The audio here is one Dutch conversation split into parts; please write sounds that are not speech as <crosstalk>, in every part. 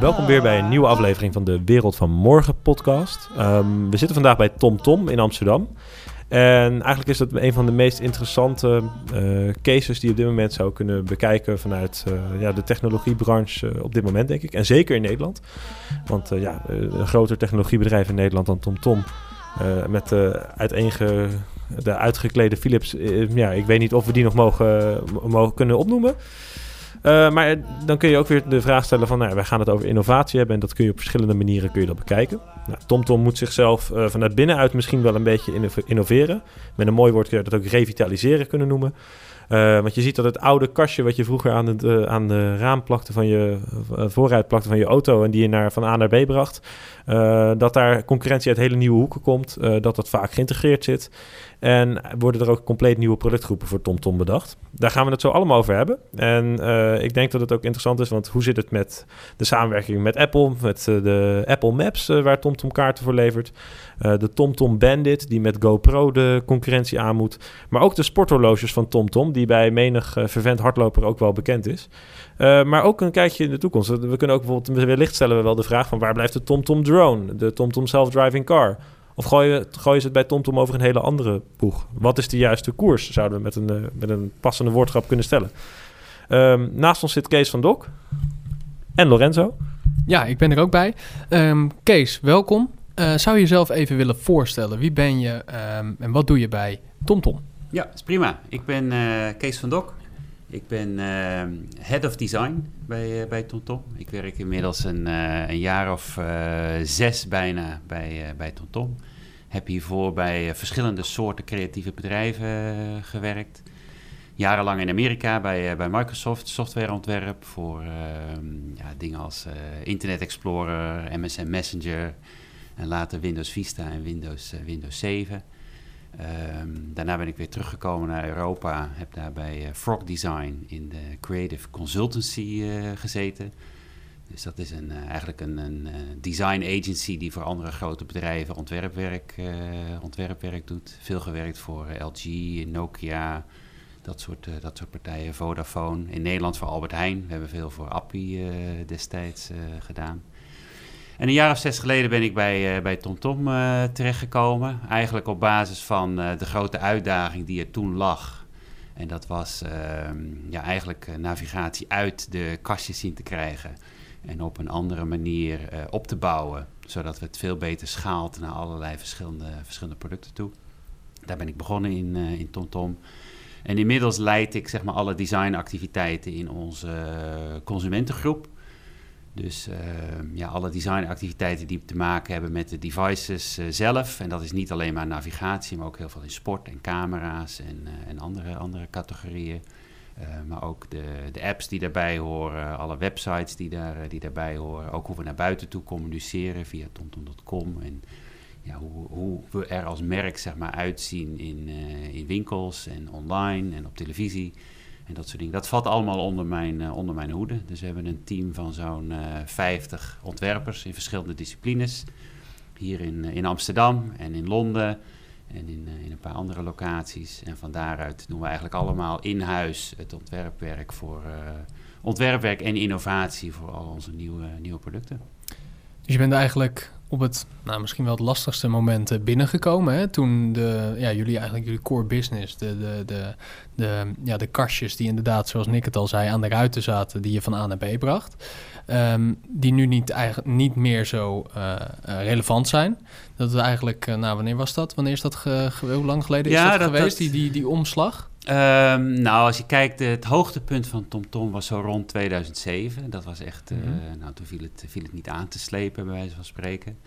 Welkom weer bij een nieuwe aflevering van de Wereld van Morgen podcast. Ehm, we zitten vandaag bij TomTom Tom in Amsterdam. En eigenlijk is dat een van de meest interessante uh, cases die je op dit moment zou kunnen bekijken vanuit uh, ja, de technologiebranche uh, op dit moment, denk ik. En zeker in Nederland. Want ja, een groter technologiebedrijf in Nederland dan TomTom. Tom, met uiteenge, de uitgeklede Philips. ja, ik weet niet of we die nog mogen, mogen kunnen opnoemen. Uh, maar dan kun je ook weer de vraag stellen van, nou, wij gaan het over innovatie hebben en dat kun je op verschillende manieren kun je dat bekijken. Nou, TomTom moet zichzelf uh, vanuit binnenuit misschien wel een beetje innoveren. Met een mooi woord kun je dat ook revitaliseren kunnen noemen. Want je ziet dat het oude kastje wat je vroeger aan, het, aan de raam plakte van je vooruit plakte van je auto en die je naar, van A naar B bracht, dat daar concurrentie uit hele nieuwe hoeken komt, dat dat vaak geïntegreerd zit. En worden er ook compleet nieuwe productgroepen voor TomTom bedacht. Daar gaan we het zo allemaal over hebben. En ik denk dat het ook interessant is, want hoe zit het met de samenwerking met Apple, met de Apple Maps waar TomTom kaarten voor levert, de TomTom Bandit die met GoPro de concurrentie aan moet, maar ook de sporthorloges van TomTom die bij menig vervent hardloper ook wel bekend is. Maar ook een kijkje in de toekomst. We kunnen ook bijvoorbeeld, wellicht stellen we wel de vraag van waar blijft de TomTom drone, de TomTom self-driving car? Of gooien, gooien ze het bij TomTom over een hele andere boeg? Wat is de juiste koers, zouden we met een, uh, met een passende woordgrap kunnen stellen. Um, naast ons zit Kees van Dok en Lorenzo. Ja, ik ben er ook bij. Um, Kees, welkom. Uh, zou je jezelf even willen voorstellen? Wie ben je um, en wat doe je bij TomTom? Ja, is prima. Ik ben uh, Kees van Dok. Ik ben uh, Head of Design bij, uh, bij TomTom. Ik werk inmiddels een, een jaar of zes bijna bij, bij TomTom. Heb hiervoor bij verschillende soorten creatieve bedrijven gewerkt. Jarenlang in Amerika bij, bij Microsoft, softwareontwerp voor ehm, ja, dingen als Internet Explorer, MSN Messenger en later Windows Vista en Windows, Windows 7. Um, daarna ben ik weer teruggekomen naar Europa. Heb daar bij uh, Frog Design in de Creative Consultancy uh, gezeten. Dus dat is een, uh, eigenlijk een, een design agency die voor andere grote bedrijven ontwerpwerk, ontwerpwerk doet. Veel gewerkt voor LG, Nokia, dat soort, dat soort partijen. Vodafone. In Nederland voor Albert Heijn. We hebben veel voor Appie destijds gedaan. En een jaar of zes geleden ben ik bij, uh, bij TomTom uh, terechtgekomen. Eigenlijk op basis van uh, de grote uitdaging die er toen lag. En dat was ehm, ja, eigenlijk navigatie uit de kastjes zien te krijgen. En op een andere manier op te bouwen. Zodat het veel beter schaalt naar allerlei verschillende, verschillende producten toe. Daar ben ik begonnen in, in TomTom. En inmiddels leid ik zeg maar, alle designactiviteiten in onze consumentengroep. Dus uh, ja, alle designactiviteiten die te maken hebben met de devices uh, zelf. En dat is niet alleen maar navigatie, maar ook heel veel in sport en camera's en, uh, en andere, andere categorieën. maar ook de, de apps die daarbij horen, alle websites die, daar, die daarbij horen. Ook hoe we naar buiten toe communiceren via tomtom.com. En ja, hoe, hoe we er als merk zeg maar, uitzien in, in winkels en online en op televisie. En dat soort dingen. Dat valt allemaal onder mijn, uh, onder mijn hoede. Dus we hebben een team van zo'n uh, eh, 50 ontwerpers in verschillende disciplines. Hier in, uh, in Amsterdam en in Londen en in, in een paar andere locaties. En van daaruit doen we eigenlijk allemaal in huis het ontwerpwerk voor ontwerpwerk en innovatie voor al onze nieuwe, nieuwe producten. Dus je bent eigenlijk op het nou, misschien wel het lastigste moment binnengekomen. Hè? Toen de, ja, jullie eigenlijk jullie core business, de, de, de, de, ja, de kastjes die inderdaad, zoals Nick het al zei, aan de ruiten zaten, die je van A naar B bracht. Um, die nu niet, eigenlijk, niet meer zo uh, relevant zijn. Dat het eigenlijk, uh, nou wanneer was dat? Wanneer is dat, ge, hoe lang geleden is ja, dat, dat, geweest, dat... Die, die, die omslag? Um, nou, als je kijkt, het hoogtepunt van TomTom Tom was zo rond 2007. Dat was echt, mm -hmm. uh, nou toen viel het, viel het niet aan te slepen, bij wijze van spreken.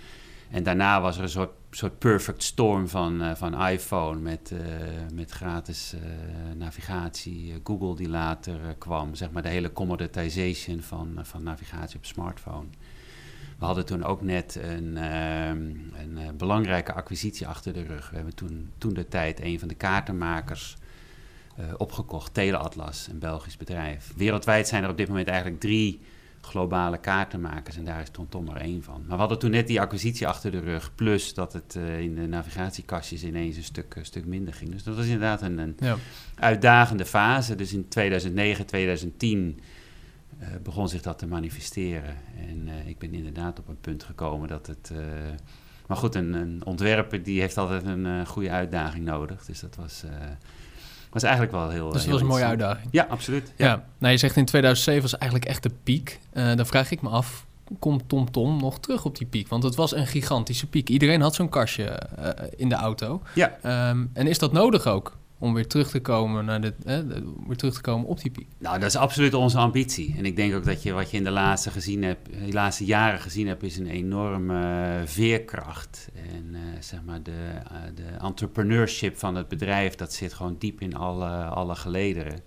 En daarna was er een soort, soort perfect storm van, uh, van iPhone met, uh, met gratis navigatie. Google die later kwam, zeg maar de hele commoditization van, van navigatie op smartphone. We hadden toen ook net een, een belangrijke acquisitie achter de rug. We hebben toen, toen de tijd een van de kaartenmakers opgekocht, Teleatlas, een Belgisch bedrijf. Wereldwijd zijn er op dit moment eigenlijk drie globale kaartenmakers. En daar is TomTom er één van. Maar we hadden toen net die acquisitie achter de rug. Plus dat het eh, in de navigatiekastjes ineens een stuk, een stuk minder ging. Dus dat was inderdaad een, een Ja. uitdagende fase. Dus in 2009, 2010 eh, begon zich dat te manifesteren. En eh, ik ben inderdaad op een punt gekomen dat het... eh, maar goed, een, een ontwerper die heeft altijd een eh, goede uitdaging nodig. Dus dat was, eh, was eigenlijk wel heel Dus dat heel was een mooie uitdaging. Ja, absoluut. Ja, nou je zegt in 2007 was eigenlijk echt de piek. Eh, dan vraag ik me af, komt TomTom Tom nog terug op die piek? Want het was een gigantische piek. Iedereen had zo'n kastje eh, in de auto. Ja. Ehm, en is dat nodig ook om weer terug te komen naar de, om weer terug te komen op die piek? Nou, dat is absoluut onze ambitie. En ik denk ook dat je wat je in de laatste, gezien hebt, de laatste jaren gezien hebt, is een enorme eh, veerkracht. En eh, zeg maar de, eh, de entrepreneurship van het bedrijf, dat zit gewoon diep in alle, alle gelederen.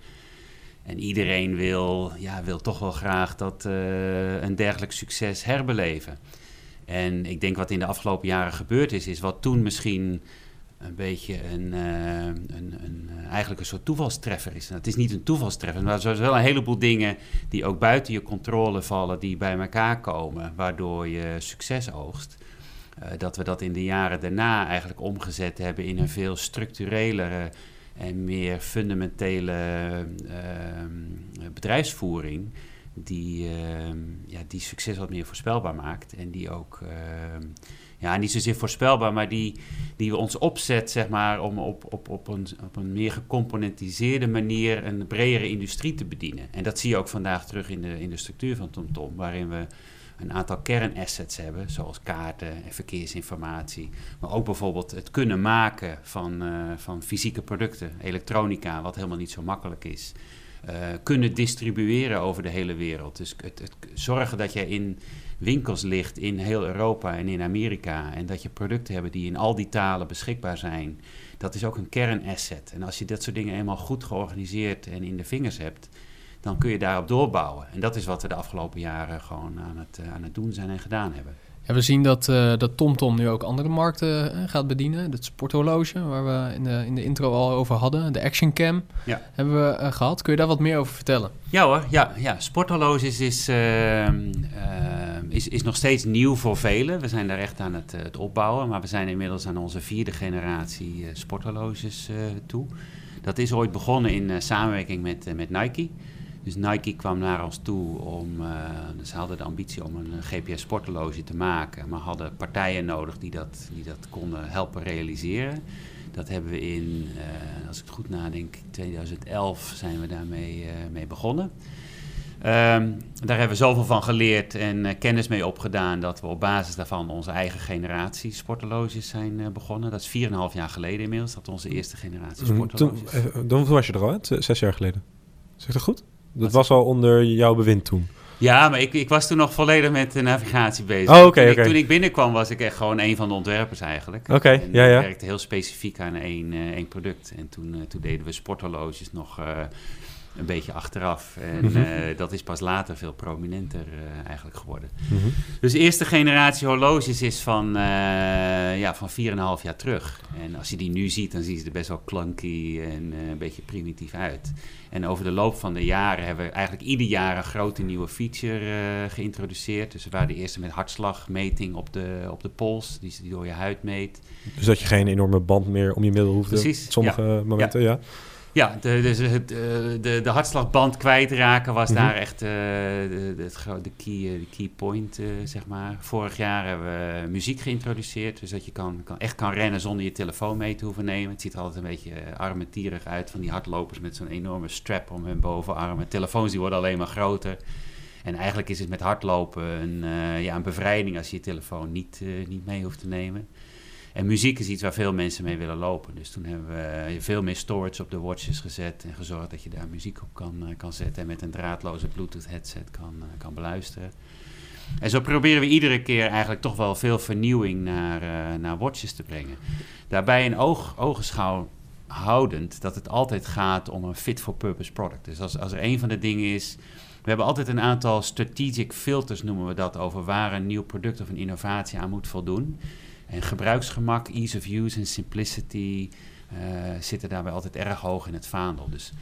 En iedereen wil, ja, wil toch wel graag dat een dergelijk succes herbeleven. En ik denk wat in de afgelopen jaren gebeurd is, is wat toen misschien een beetje een, eh, een, een, eh, eigenlijk een soort toevalstreffer is. Het is niet een toevalstreffer, maar er zijn wel een heleboel dingen die ook buiten je controle vallen, die bij elkaar komen, waardoor je succes oogst. Eh, dat we dat in de jaren daarna eigenlijk omgezet hebben in een veel structurelere en meer fundamentele ehm, bedrijfsvoering. Die, ehm, ja, die succes wat meer voorspelbaar maakt. En die ook, ehm, ja, niet zozeer voorspelbaar, maar die, die we ons opzet, zeg maar, om op, op, op, een, op een meer gecomponentiseerde manier een bredere industrie te bedienen. En dat zie je ook vandaag terug in de, in de structuur van TomTom, waarin we een aantal kernassets hebben, zoals kaarten en verkeersinformatie. Maar ook bijvoorbeeld het kunnen maken van, eh, van fysieke producten, elektronica, wat helemaal niet zo makkelijk is. Eh, kunnen distribueren over de hele wereld. Dus het, het zorgen dat je in winkels ligt in heel Europa en in Amerika. En dat je producten hebben die in al die talen beschikbaar zijn. Dat is ook een kernasset. En als je dat soort dingen eenmaal goed georganiseerd en in de vingers hebt, dan kun je daarop doorbouwen. En dat is wat we de afgelopen jaren gewoon aan het, eh, aan het doen zijn en gedaan hebben. Ja, we zien dat, eh dat TomTom nu ook andere markten eh, gaat bedienen. Het sporthorloge, waar we in de, in de intro al over hadden. De Action Cam Ja. hebben we eh, gehad. Kun je daar wat meer over vertellen? Ja hoor, ja, ja. sporthorloges is, ehm, ehm, is, is nog steeds nieuw voor velen. We zijn daar echt aan het, het opbouwen, maar we zijn inmiddels aan onze vierde generatie sporthorloges toe. Dat is ooit begonnen in samenwerking met, met Nike. Dus Nike kwam naar ons toe om, eh, dus ze hadden de ambitie om een GPS sporthorloge te maken, maar hadden partijen nodig die dat, die dat konden helpen realiseren. Dat hebben we in, eh, als ik het goed nadenk, 2011 zijn we daarmee eh, mee begonnen. Ehm, daar hebben we zoveel van geleerd en eh, kennis mee opgedaan dat we op basis daarvan onze eigen generatie sporthorloges zijn eh, begonnen. Dat is 4,5 jaar geleden inmiddels, dat onze eerste generatie sporthorloges. eh, toen was je er al, hè? Zes jaar geleden. Zeg dat goed? Dat was al onder jouw bewind toen. Ja, maar ik, ik was toen nog volledig met de navigatie bezig. Oh, oké, toen, ik, oké. toen ik binnenkwam was ik echt gewoon een van de ontwerpers eigenlijk. Oké, En ja, ik ja. werkte heel specifiek aan één, eh, één product. En toen, eh, toen deden we sporthorloges nog eh, een beetje achteraf. En Mhm. eh, dat is pas later veel prominenter eh, eigenlijk geworden. Mhm. Dus de eerste generatie horloges is van, eh ja, van 4,5 jaar terug. En als je die nu ziet, dan zien ze er best wel clunky en een beetje primitief uit. En over de loop van de jaren hebben we eigenlijk ieder jaar een grote nieuwe feature geïntroduceerd. Dus we waren de eerste met hartslagmeting op de, op de pols, die, die door je huid meet. Dus dat je geen enorme band meer om je middel hoeft. Precies, Op sommige momenten, ja. Ja, de, dus het, de, de hartslagband kwijtraken was Mhm. daar echt eh, de, de, key, eh, de key point, eh, zeg maar. Vorig jaar hebben we muziek geïntroduceerd, dus dat je kan, kan, echt kan rennen zonder je telefoon mee te hoeven nemen. Het ziet er altijd een beetje uh, armetierig uit van die hardlopers met zo'n enorme strap om hun bovenarmen. Telefoons die worden alleen maar groter. En eigenlijk is het met hardlopen een, ja, een bevrijding als je je telefoon niet, niet mee hoeft te nemen. En muziek is iets waar veel mensen mee willen lopen. Dus toen hebben we veel meer storage op de watches gezet en gezorgd dat je daar muziek op kan, uh, kan zetten en met een draadloze Bluetooth headset kan, uh, kan beluisteren. En zo proberen we iedere keer eigenlijk toch wel veel vernieuwing naar, uh, naar watches te brengen. Daarbij een oog, ogenschouw houdend dat het altijd gaat om een fit-for-purpose product. Dus als, als er een van de dingen is... We hebben altijd een aantal strategic filters, noemen we dat, over waar een nieuw product of een innovatie aan moet voldoen. En gebruiksgemak, ease of use en simplicity uh, zitten daarbij altijd erg hoog in het vaandel. Dus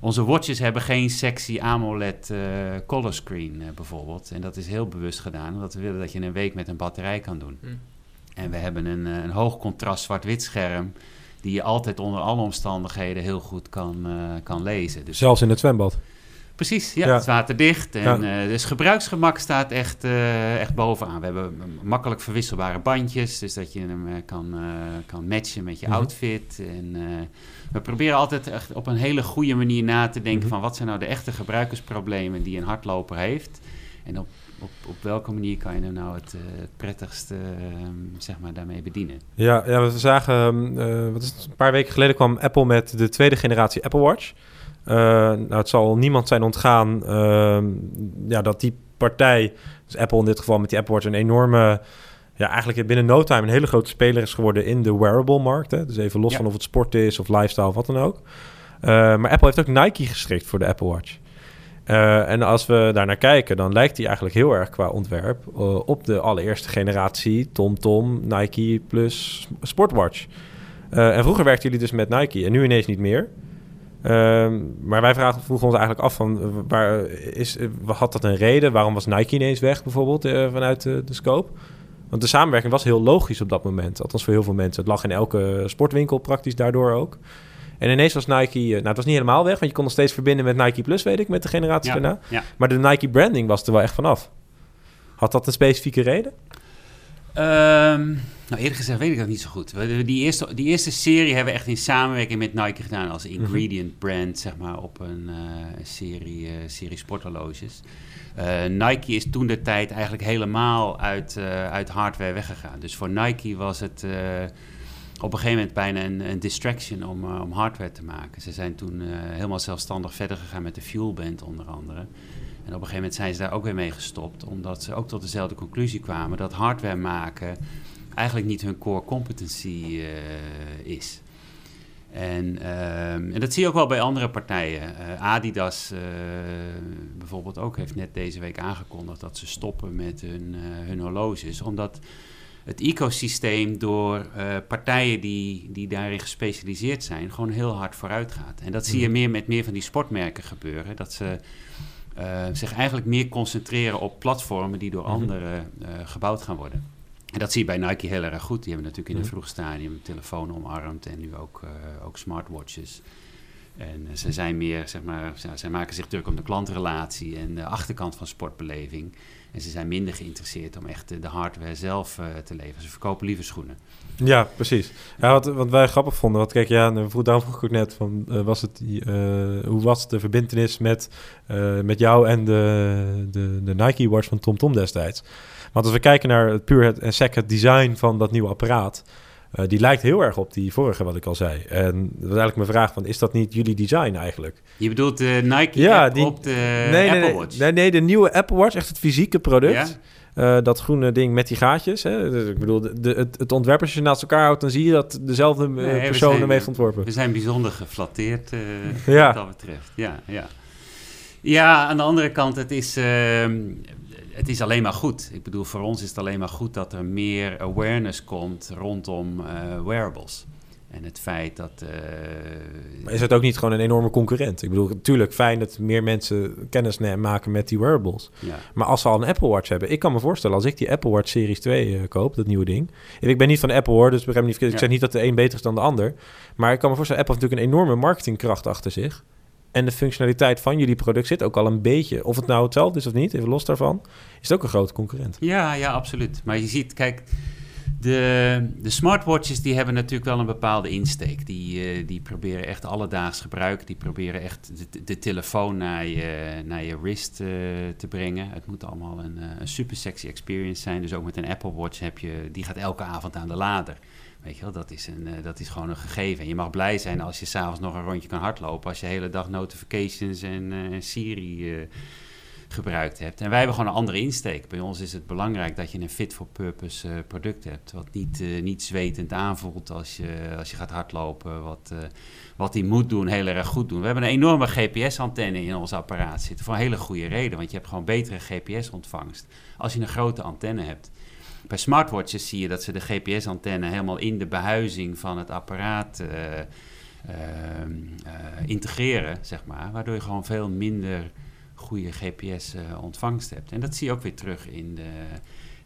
onze watches hebben geen sexy AMOLED uh, color screen bijvoorbeeld. En dat is heel bewust gedaan, omdat we willen dat je een week met een batterij kan doen. Mm. En we hebben een, een hoog contrast zwart-wit scherm die je altijd onder alle omstandigheden heel goed kan, kan lezen. Dus Zelfs in het zwembad? Precies, ja, het is waterdicht. En, ja. dus gebruiksgemak staat echt, uh, echt bovenaan. We hebben makkelijk verwisselbare bandjes, dus dat je hem kan, uh, kan matchen met je mhm. outfit. En we proberen altijd echt op een hele goede manier na te denken mhm. van wat zijn nou de echte gebruikersproblemen die een hardloper heeft. En op, op, op welke manier kan je hem nou het, het prettigste ehm, zeg maar, daarmee bedienen? Ja, ja we zagen, ehm, wat is het, een paar weken geleden kwam Apple met de tweede generatie Apple Watch. Uh, nou, het zal niemand zijn ontgaan uh, ja, dat die partij, dus Apple in dit geval met die Apple Watch, een enorme, ja, eigenlijk binnen no time een hele grote speler is geworden in de wearable-markt. Dus even los van of het sport is of lifestyle of wat dan ook. Uh, maar Apple heeft ook Nike geschikt voor de Apple Watch. Uh, en als we daar naar kijken, dan lijkt die eigenlijk heel erg qua ontwerp op de allereerste generatie TomTom Tom, Nike plus Sportwatch. en vroeger werkten jullie dus met Nike en nu ineens niet meer. Ehm, maar wij vragen, vroegen ons eigenlijk af van, eh, waar is, eh, had dat een reden? Waarom was Nike ineens weg bijvoorbeeld uh, vanuit de scope? Want de samenwerking was heel logisch op dat moment. Althans voor heel veel mensen. Het lag in elke sportwinkel praktisch daardoor ook. En ineens was Nike... nou, het was niet helemaal weg, want je kon nog steeds verbinden met Nike Plus, weet ik, met de generatie daarna. Maar de Nike branding was er wel echt vanaf. Had dat een specifieke reden? Um, nou, eerlijk gezegd weet ik dat niet zo goed. Die eerste, die eerste serie hebben we echt in samenwerking met Nike gedaan als mhm. ingredient brand, zeg maar, op een uh, serie, uh, serie sporthorloges. Uh, Nike is toen de tijd eigenlijk helemaal uit, uit hardware weggegaan. Dus voor Nike was het op een gegeven moment bijna een, een distraction om, om hardware te maken. Ze zijn toen helemaal zelfstandig verder gegaan met de Fuelband onder andere. En op een gegeven moment zijn ze daar ook weer mee gestopt, omdat ze ook tot dezelfde conclusie kwamen dat hardware maken eigenlijk niet hun core competency uh, is. En, uh, en, dat zie je ook wel bij andere partijen. Uh, Adidas uh, bijvoorbeeld ook heeft net deze week aangekondigd dat ze stoppen met hun, hun horloges. Omdat het ecosysteem door partijen die, die daarin gespecialiseerd zijn, gewoon heel hard vooruit gaat. En dat zie je mm. meer met meer van die sportmerken gebeuren. Dat ze zich eigenlijk meer concentreren op platformen die door mm-hmm. anderen gebouwd gaan worden. En dat zie je bij Nike heel erg goed. Die hebben natuurlijk in het vroeg stadium telefoon omarmd en nu ook, uh, ook smartwatches. En uh, ze zijn meer, zeg maar, zij maken zich druk om de klantrelatie en de achterkant van sportbeleving. En ze zijn minder geïnteresseerd om echt de hardware zelf uh, te leveren. Ze verkopen liever schoenen. Ja, precies. Wat, wij grappig vonden, wat kijk, ja, nou, vroeg, daarom vroeg ik ook net van, was het, hoe was de verbindenis met, met jou en de, de, de Nike Watch van TomTom Tom destijds? Want als we kijken naar het puur het, en sec het design van dat nieuwe apparaat... Uh, die lijkt heel erg op die vorige, wat ik al zei. En dat is eigenlijk mijn vraag van, is dat niet jullie design eigenlijk? Je bedoelt de Nike ja, die, op de nee, Apple Watch? Nee, nee, de nieuwe Apple Watch, echt het fysieke product. Ja? Uh, dat groene ding met die gaatjes. Hè? Dus ik bedoel, de, het, het ontwerp als je naast elkaar houdt... dan zie je dat dezelfde uh, nee, persoon ermee heeft ontworpen. We zijn bijzonder geflatteerd ja. wat dat betreft. Ja, ja. ja, aan de andere kant, het is ehm, het is alleen maar goed. Ik bedoel, voor ons is het alleen maar goed dat er meer awareness komt rondom uh, wearables. En het feit dat. Uh, maar is het ook niet gewoon een enorme concurrent? Ik bedoel, natuurlijk fijn dat meer mensen kennis maken met die wearables. Ja. Maar als ze al een Apple Watch hebben, ik kan me voorstellen, als ik die Apple Watch Series 2 uh, eh, koop, dat nieuwe ding. En ik ben niet van Apple hoor, dus begrijp niet. Ik ja. zeg niet dat de een beter is dan de ander. Maar ik kan me voorstellen, Apple heeft natuurlijk een enorme marketingkracht achter zich. En de functionaliteit van jullie product zit ook al een beetje, of het nou hetzelfde is of niet, even los daarvan, is het ook een grote concurrent. Ja, ja, absoluut. Maar je ziet, kijk, de, de smartwatches die hebben natuurlijk wel een bepaalde insteek. Die, uh, die proberen echt alledaags gebruik. Die proberen echt de, de telefoon naar je, naar je wrist uh, te brengen. Het moet allemaal een, uh, een super sexy experience zijn. Dus ook met een Apple Watch heb je, die gaat elke avond aan de lader. Weet je wel, dat is, een, uh, dat is gewoon een gegeven. En je mag blij zijn als je s'avonds nog een rondje kan hardlopen. Als je de hele dag notifications en uh, Siri uh, gebruikt hebt. En wij hebben gewoon een andere insteek. Bij ons is het belangrijk dat je een fit-for-purpose product hebt. Wat niet, niet zwetend aanvoelt als je, als je gaat hardlopen. Wat, wat die moet doen, heel erg goed doen. We hebben een enorme GPS-antenne in ons apparaat zitten. Voor een hele goede reden. Want je hebt gewoon betere GPS-ontvangst als je een grote antenne hebt. Bij smartwatches zie je dat ze de GPS-antenne helemaal in de behuizing van het apparaat uh, integreren, zeg maar. Waardoor je gewoon veel minder goede GPS-ontvangst hebt. En dat zie je ook weer terug in de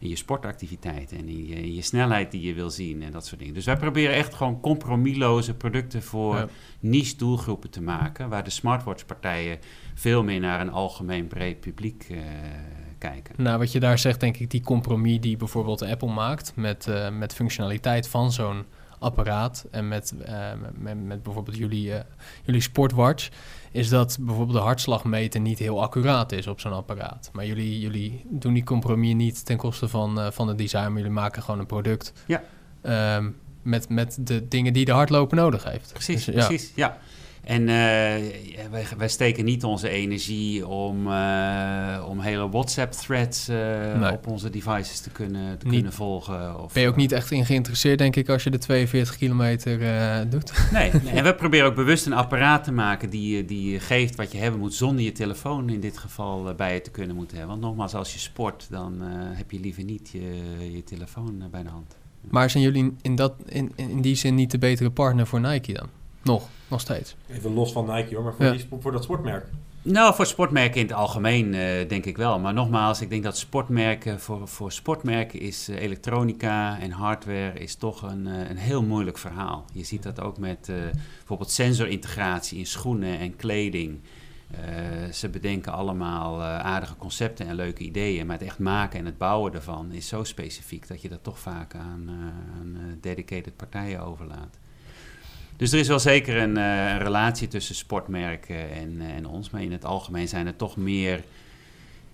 in je sportactiviteiten en in je, in je, snelheid die je wil zien en dat soort dingen. Dus wij proberen echt gewoon compromisloze producten voor niche doelgroepen te maken, waar de smartwatch-partijen veel meer naar een algemeen breed publiek uh, kijken. Nou, wat je daar zegt, denk ik, die compromis die bijvoorbeeld Apple maakt met, uh, met functionaliteit van zo'n apparaat en met, uh, met, met, bijvoorbeeld jullie, jullie sportwatch is dat bijvoorbeeld de hartslag meten niet heel accuraat is op zo'n apparaat. Maar jullie, jullie doen die compromis niet ten koste van, uh, van het design, maar jullie maken gewoon een product ja. Um, met, met de dingen die de hardloper nodig heeft. Precies, dus, precies, ja. En uh, wij, wij, steken niet onze energie om, uh, om hele WhatsApp-threads uh, nee. op onze devices te kunnen, te niet, kunnen volgen. Of, ben je ook niet echt in geïnteresseerd, denk ik, als je de 42 kilometer doet? Nee, <laughs> nee, en we proberen ook bewust een apparaat te maken die, die geeft wat je hebben moet, zonder je telefoon in dit geval bij je te kunnen moeten hebben. Want nogmaals, als je sport, dan heb je liever niet je, je telefoon bij de hand. Maar zijn jullie in, dat, in, in die zin niet de betere partner voor Nike dan? Nog, nog steeds. Even los van Nike hoor, maar voor, die, voor dat sportmerk. Nou, voor sportmerken in het algemeen uh, denk ik wel. Maar nogmaals, ik denk dat sportmerken, voor, voor sportmerken is uh, elektronica en hardware is toch een, uh, een heel moeilijk verhaal. Je ziet dat ook met bijvoorbeeld sensorintegratie in schoenen en kleding. ze bedenken allemaal aardige concepten en leuke ideeën, maar het echt maken en het bouwen ervan is zo specifiek dat je dat toch vaak aan, aan dedicated partijen overlaat. Dus er is wel zeker een, uh, relatie tussen sportmerken en, uh, en ons. Maar in het algemeen zijn er toch meer,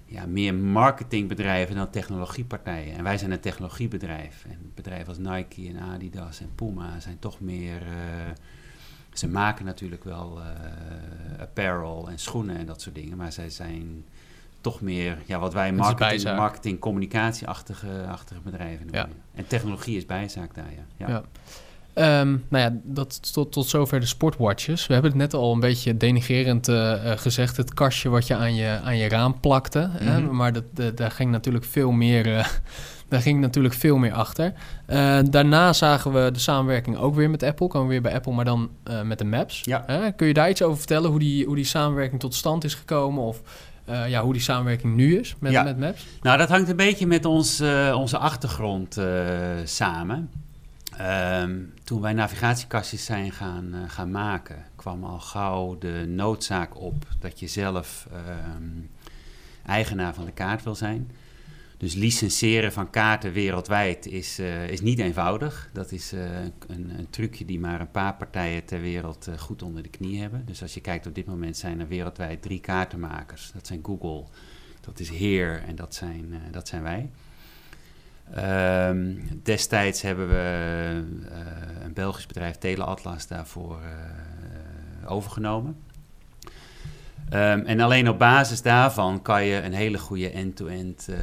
ja, meer marketingbedrijven dan technologiepartijen. En wij zijn een technologiebedrijf. En bedrijven als Nike en Adidas en Puma zijn toch meer... Uh, ze maken natuurlijk wel apparel en schoenen en dat soort dingen. Maar zij zijn toch meer ja, wat wij marketing, marketing communicatieachtige achtige bedrijven noemen. Ja. En technologie is bijzaak daar, ja. ja. ja. Um, nou ja, dat tot, tot zover de sportwatches. We hebben het net al een beetje denigerend uh, gezegd. Het kastje wat je aan je, aan je raam plakte. Mm -hmm. hè? Mhm. Maar dat, daar ging natuurlijk veel meer... Uh, <laughs> daar ging natuurlijk veel meer achter. Uh, daarna zagen we de samenwerking ook weer met Apple. Komen we weer bij Apple, maar dan met de Maps. Ja. kun je daar iets over vertellen? Hoe die, hoe die samenwerking tot stand is gekomen? Of ja, hoe die samenwerking nu is met, ja. met Maps? Nou, dat hangt een beetje met ons, onze achtergrond samen. Um, toen wij navigatiekastjes zijn gaan, uh, gaan maken, kwam al gauw de noodzaak op dat je zelf um, eigenaar van de kaart wil zijn. Dus licenseren van kaarten wereldwijd is, uh, is niet eenvoudig. Dat is uh, een, een, trucje die maar een paar partijen ter wereld goed onder de knie hebben. Dus als je kijkt op dit moment zijn er wereldwijd drie kaartenmakers. Dat zijn Google, dat is Heer en dat zijn, dat zijn wij. Um, destijds hebben we uh, een Belgisch bedrijf, Teleatlas, daarvoor uh, overgenomen. Um, en alleen op basis daarvan kan je een hele goede end-to-end uh,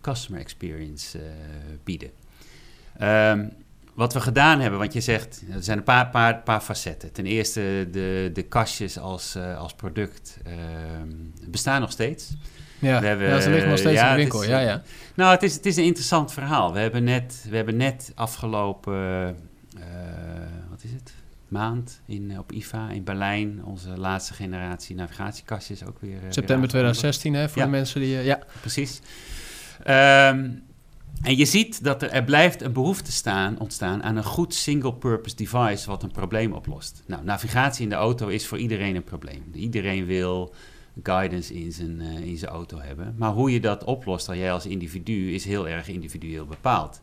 customer experience bieden. Um, wat we gedaan hebben, want je zegt, er zijn een paar, paar, paar facetten. Ten eerste de, de kastjes als, als product bestaan nog steeds. Ja, we hebben, ja, ze liggen nog steeds ja, in de winkel. Is, ja, ja. Nou, het is, het is een interessant verhaal. We hebben net, we hebben net afgelopen, uh, wat is het, maand in, op IFA in Berlijn onze laatste generatie navigatiekastjes ook weer. Uh, September weer 2016, hè, voor ja. de mensen die. Uh, ja, precies. Um, en je ziet dat er, er blijft een behoefte staan, ontstaan aan een goed single-purpose device wat een probleem oplost. Nou, navigatie in de auto is voor iedereen een probleem. Iedereen wil guidance in zijn, uh, in zijn auto hebben. Maar hoe je dat oplost, al jij als individu, is heel erg individueel bepaald.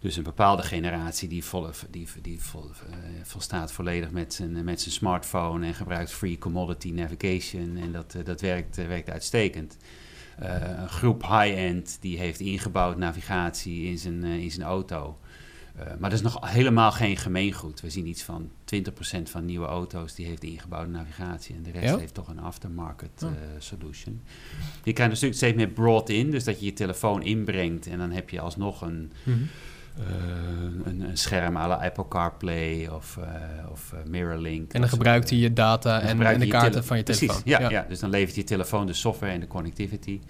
Dus een bepaalde generatie die, vol, die, die vol, uh, volstaat volledig met zijn, met zijn smartphone en gebruikt free commodity navigation. En dat, uh, dat werkt, werkt uitstekend. een groep high-end die heeft ingebouwd navigatie in zijn, in zijn auto. Uh, maar dat is nog helemaal geen gemeengoed. We zien iets van 20% van nieuwe auto's die heeft ingebouwde navigatie en de rest ja? heeft toch een aftermarket uh, solution. Je krijgt stuk steeds meer brought in, dus dat je je telefoon inbrengt en dan heb je alsnog een, mm -hmm. uh, een, een, scherm à la Apple CarPlay of, of MirrorLink. En dan gebruikt hij je data en, en, de kaarten van je telefoon. Precies, ja, ja. ja, dus dan levert je telefoon de software en de connectivity.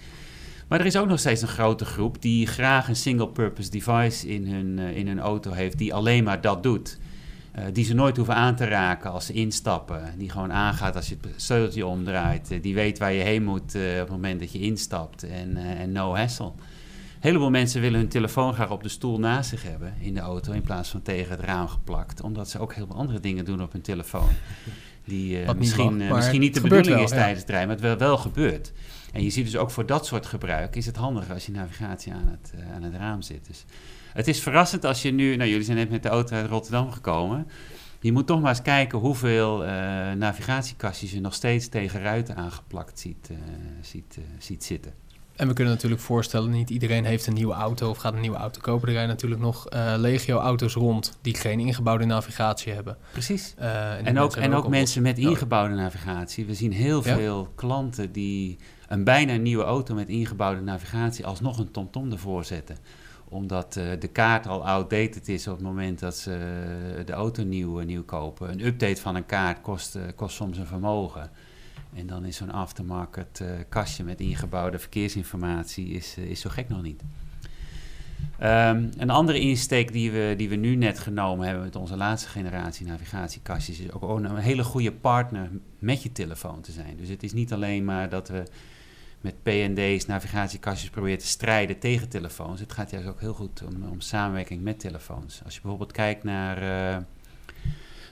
Maar er is ook nog steeds een grote groep die graag een single-purpose device in hun, uh, in hun auto heeft, die alleen maar dat doet. Uh, die ze nooit hoeven aan te raken als ze instappen. Die gewoon aangaat als je het sleuteltje omdraait. Uh, die weet waar je heen moet op het moment dat je instapt. En, en no hassle. Een heleboel mensen willen hun telefoon graag op de stoel naast zich hebben in de auto. In plaats van tegen het raam geplakt. Omdat ze ook heel veel andere dingen doen op hun telefoon. Die misschien, mag, misschien niet de bedoeling wel, is ja. tijdens het rijden, maar het wel, wel gebeurt. En je ziet dus ook voor dat soort gebruik is het handiger als je navigatie aan het, aan het raam zit. Dus het is verrassend als je nu, nou jullie zijn net met de auto uit Rotterdam gekomen. Je moet toch maar eens kijken hoeveel uh, navigatiekastjes je nog steeds tegen ruiten aangeplakt ziet, uh, ziet, ziet zitten. En we kunnen natuurlijk voorstellen, niet iedereen heeft een nieuwe auto of gaat een nieuwe auto kopen. Er rijden natuurlijk nog legio-auto's rond die geen ingebouwde navigatie hebben. Precies. en, en ook, en ook mensen met ingebouwde navigatie. We zien heel veel klanten die een bijna nieuwe auto met ingebouwde navigatie alsnog een TomTom ervoor zetten omdat uh, de kaart al outdated is op het moment dat ze de auto nieuw, nieuw kopen. Een update van een kaart kost, kost soms een vermogen. En dan is zo'n aftermarket kastje met ingebouwde verkeersinformatie is, is zo gek nog niet. Um, een andere insteek die we, die we nu net genomen hebben met onze laatste generatie navigatiekastjes... is ook een hele goede partner met je telefoon te zijn. Dus het is niet alleen maar dat we met PND's, navigatiekastjes probeert te strijden tegen telefoons. Het gaat juist ook heel goed om, samenwerking met telefoons. Als je bijvoorbeeld kijkt naar uh,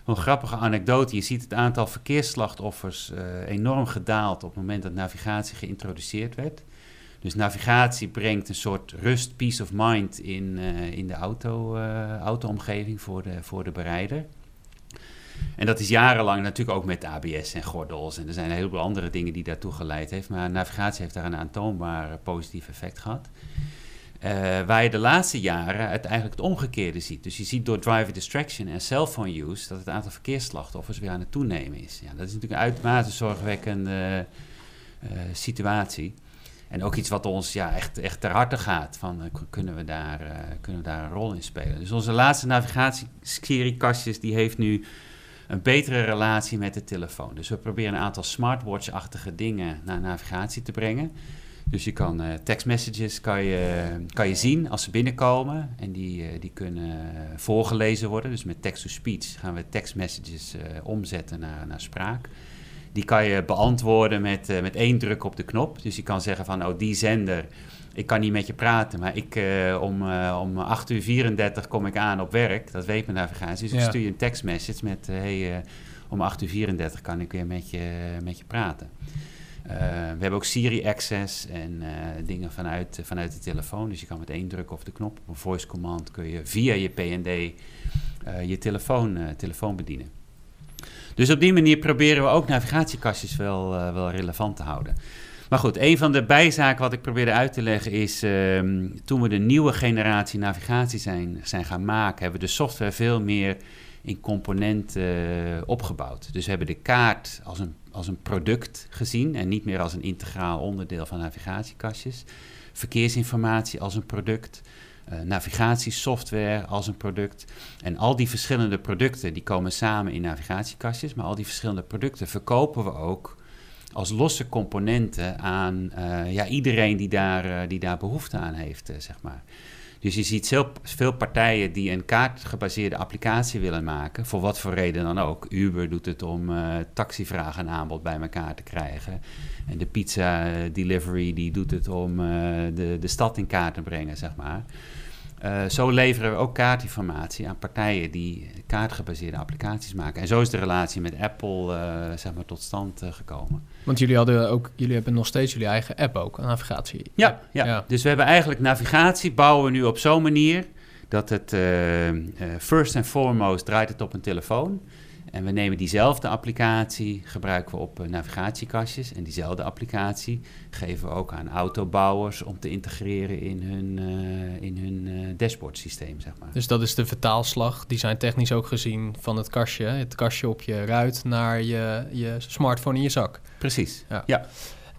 een grappige anekdote. Je ziet het aantal verkeersslachtoffers uh, enorm gedaald op het moment dat navigatie geïntroduceerd werd. Dus navigatie brengt een soort rust, peace of mind in, uh, in de auto, auto-omgeving voor de, voor de berijder. En dat is jarenlang natuurlijk ook met ABS en gordels. En er zijn een heleboel andere dingen die daartoe geleid heeft. Maar navigatie heeft daar een aantoonbaar positief effect gehad. Uh, waar je de laatste jaren het eigenlijk het omgekeerde ziet. Dus je ziet door driver distraction en cellphone use dat het aantal verkeersslachtoffers weer aan het toenemen is. Ja, dat is natuurlijk een uitermate zorgwekkende situatie. En ook iets wat ons ja, echt, echt ter harte gaat. Van, uh, kunnen, we daar, kunnen we daar een rol in spelen? Dus onze laatste navigatieserie die heeft nu een betere relatie met de telefoon. Dus we proberen een aantal smartwatch-achtige dingen naar navigatie te brengen. Dus je kan uh, tekstmessages kan je, kan je zien als ze binnenkomen en die, die kunnen voorgelezen worden. Dus met text-to-speech gaan we tekstmessages uh, omzetten naar, naar spraak. Die kan je beantwoorden met, met één druk op de knop. Dus je kan zeggen van, oh die zender ik kan niet met je praten, maar ik, uh, om, uh, om 8 uur 34 kom ik aan op werk. Dat weet mijn navigatie. Dus ja. ik stuur je een tekstmessage met... Hey, om 8 uur 34 kan ik weer met je, met je praten. we hebben ook Siri Access en dingen vanuit, vanuit de telefoon. Dus je kan met één druk op de knop, op een voice command... kun je via je PND je telefoon, telefoon bedienen. Dus op die manier proberen we ook navigatiekastjes wel, wel relevant te houden. Maar goed, een van de bijzaken wat ik probeerde uit te leggen is... Um, toen we de nieuwe generatie navigatie zijn, zijn gaan maken... hebben we de software veel meer in componenten uh, opgebouwd. Dus we hebben de kaart als een, als een product gezien... en niet meer als een integraal onderdeel van navigatiekastjes. Verkeersinformatie als een product... Uh, navigatiesoftware als een product. En al die verschillende producten die komen samen in navigatiekastjes, maar al die verschillende producten verkopen we ook als losse componenten aan uh, ja, iedereen die daar, uh, die daar behoefte aan heeft, uh, zeg maar. Dus je ziet veel, veel partijen die een kaartgebaseerde applicatie willen maken, voor wat voor reden dan ook. Uber doet het om taxivraag en aanbod bij elkaar te krijgen. En de pizza delivery die doet het om de, de stad in kaart te brengen, zeg maar. Uh, zo leveren we ook kaartinformatie aan partijen die kaartgebaseerde applicaties maken. En zo is de relatie met Apple uh, zeg maar, tot stand uh, gekomen. Want jullie, hadden ook, jullie hebben nog steeds jullie eigen app ook, navigatie. Ja, ja. ja. dus we hebben eigenlijk navigatie bouwen we nu op zo'n manier dat het first and foremost draait het op een telefoon. En we nemen diezelfde applicatie, gebruiken we op uh, navigatiekastjes. En diezelfde applicatie geven we ook aan autobouwers om te integreren in hun, uh, in hun uh, dashboardsysteem, zeg maar. Dus dat is de vertaalslag, die zijn technisch ook gezien van het kastje, het kastje op je ruit naar je, je smartphone in je zak. Precies, ja. ja.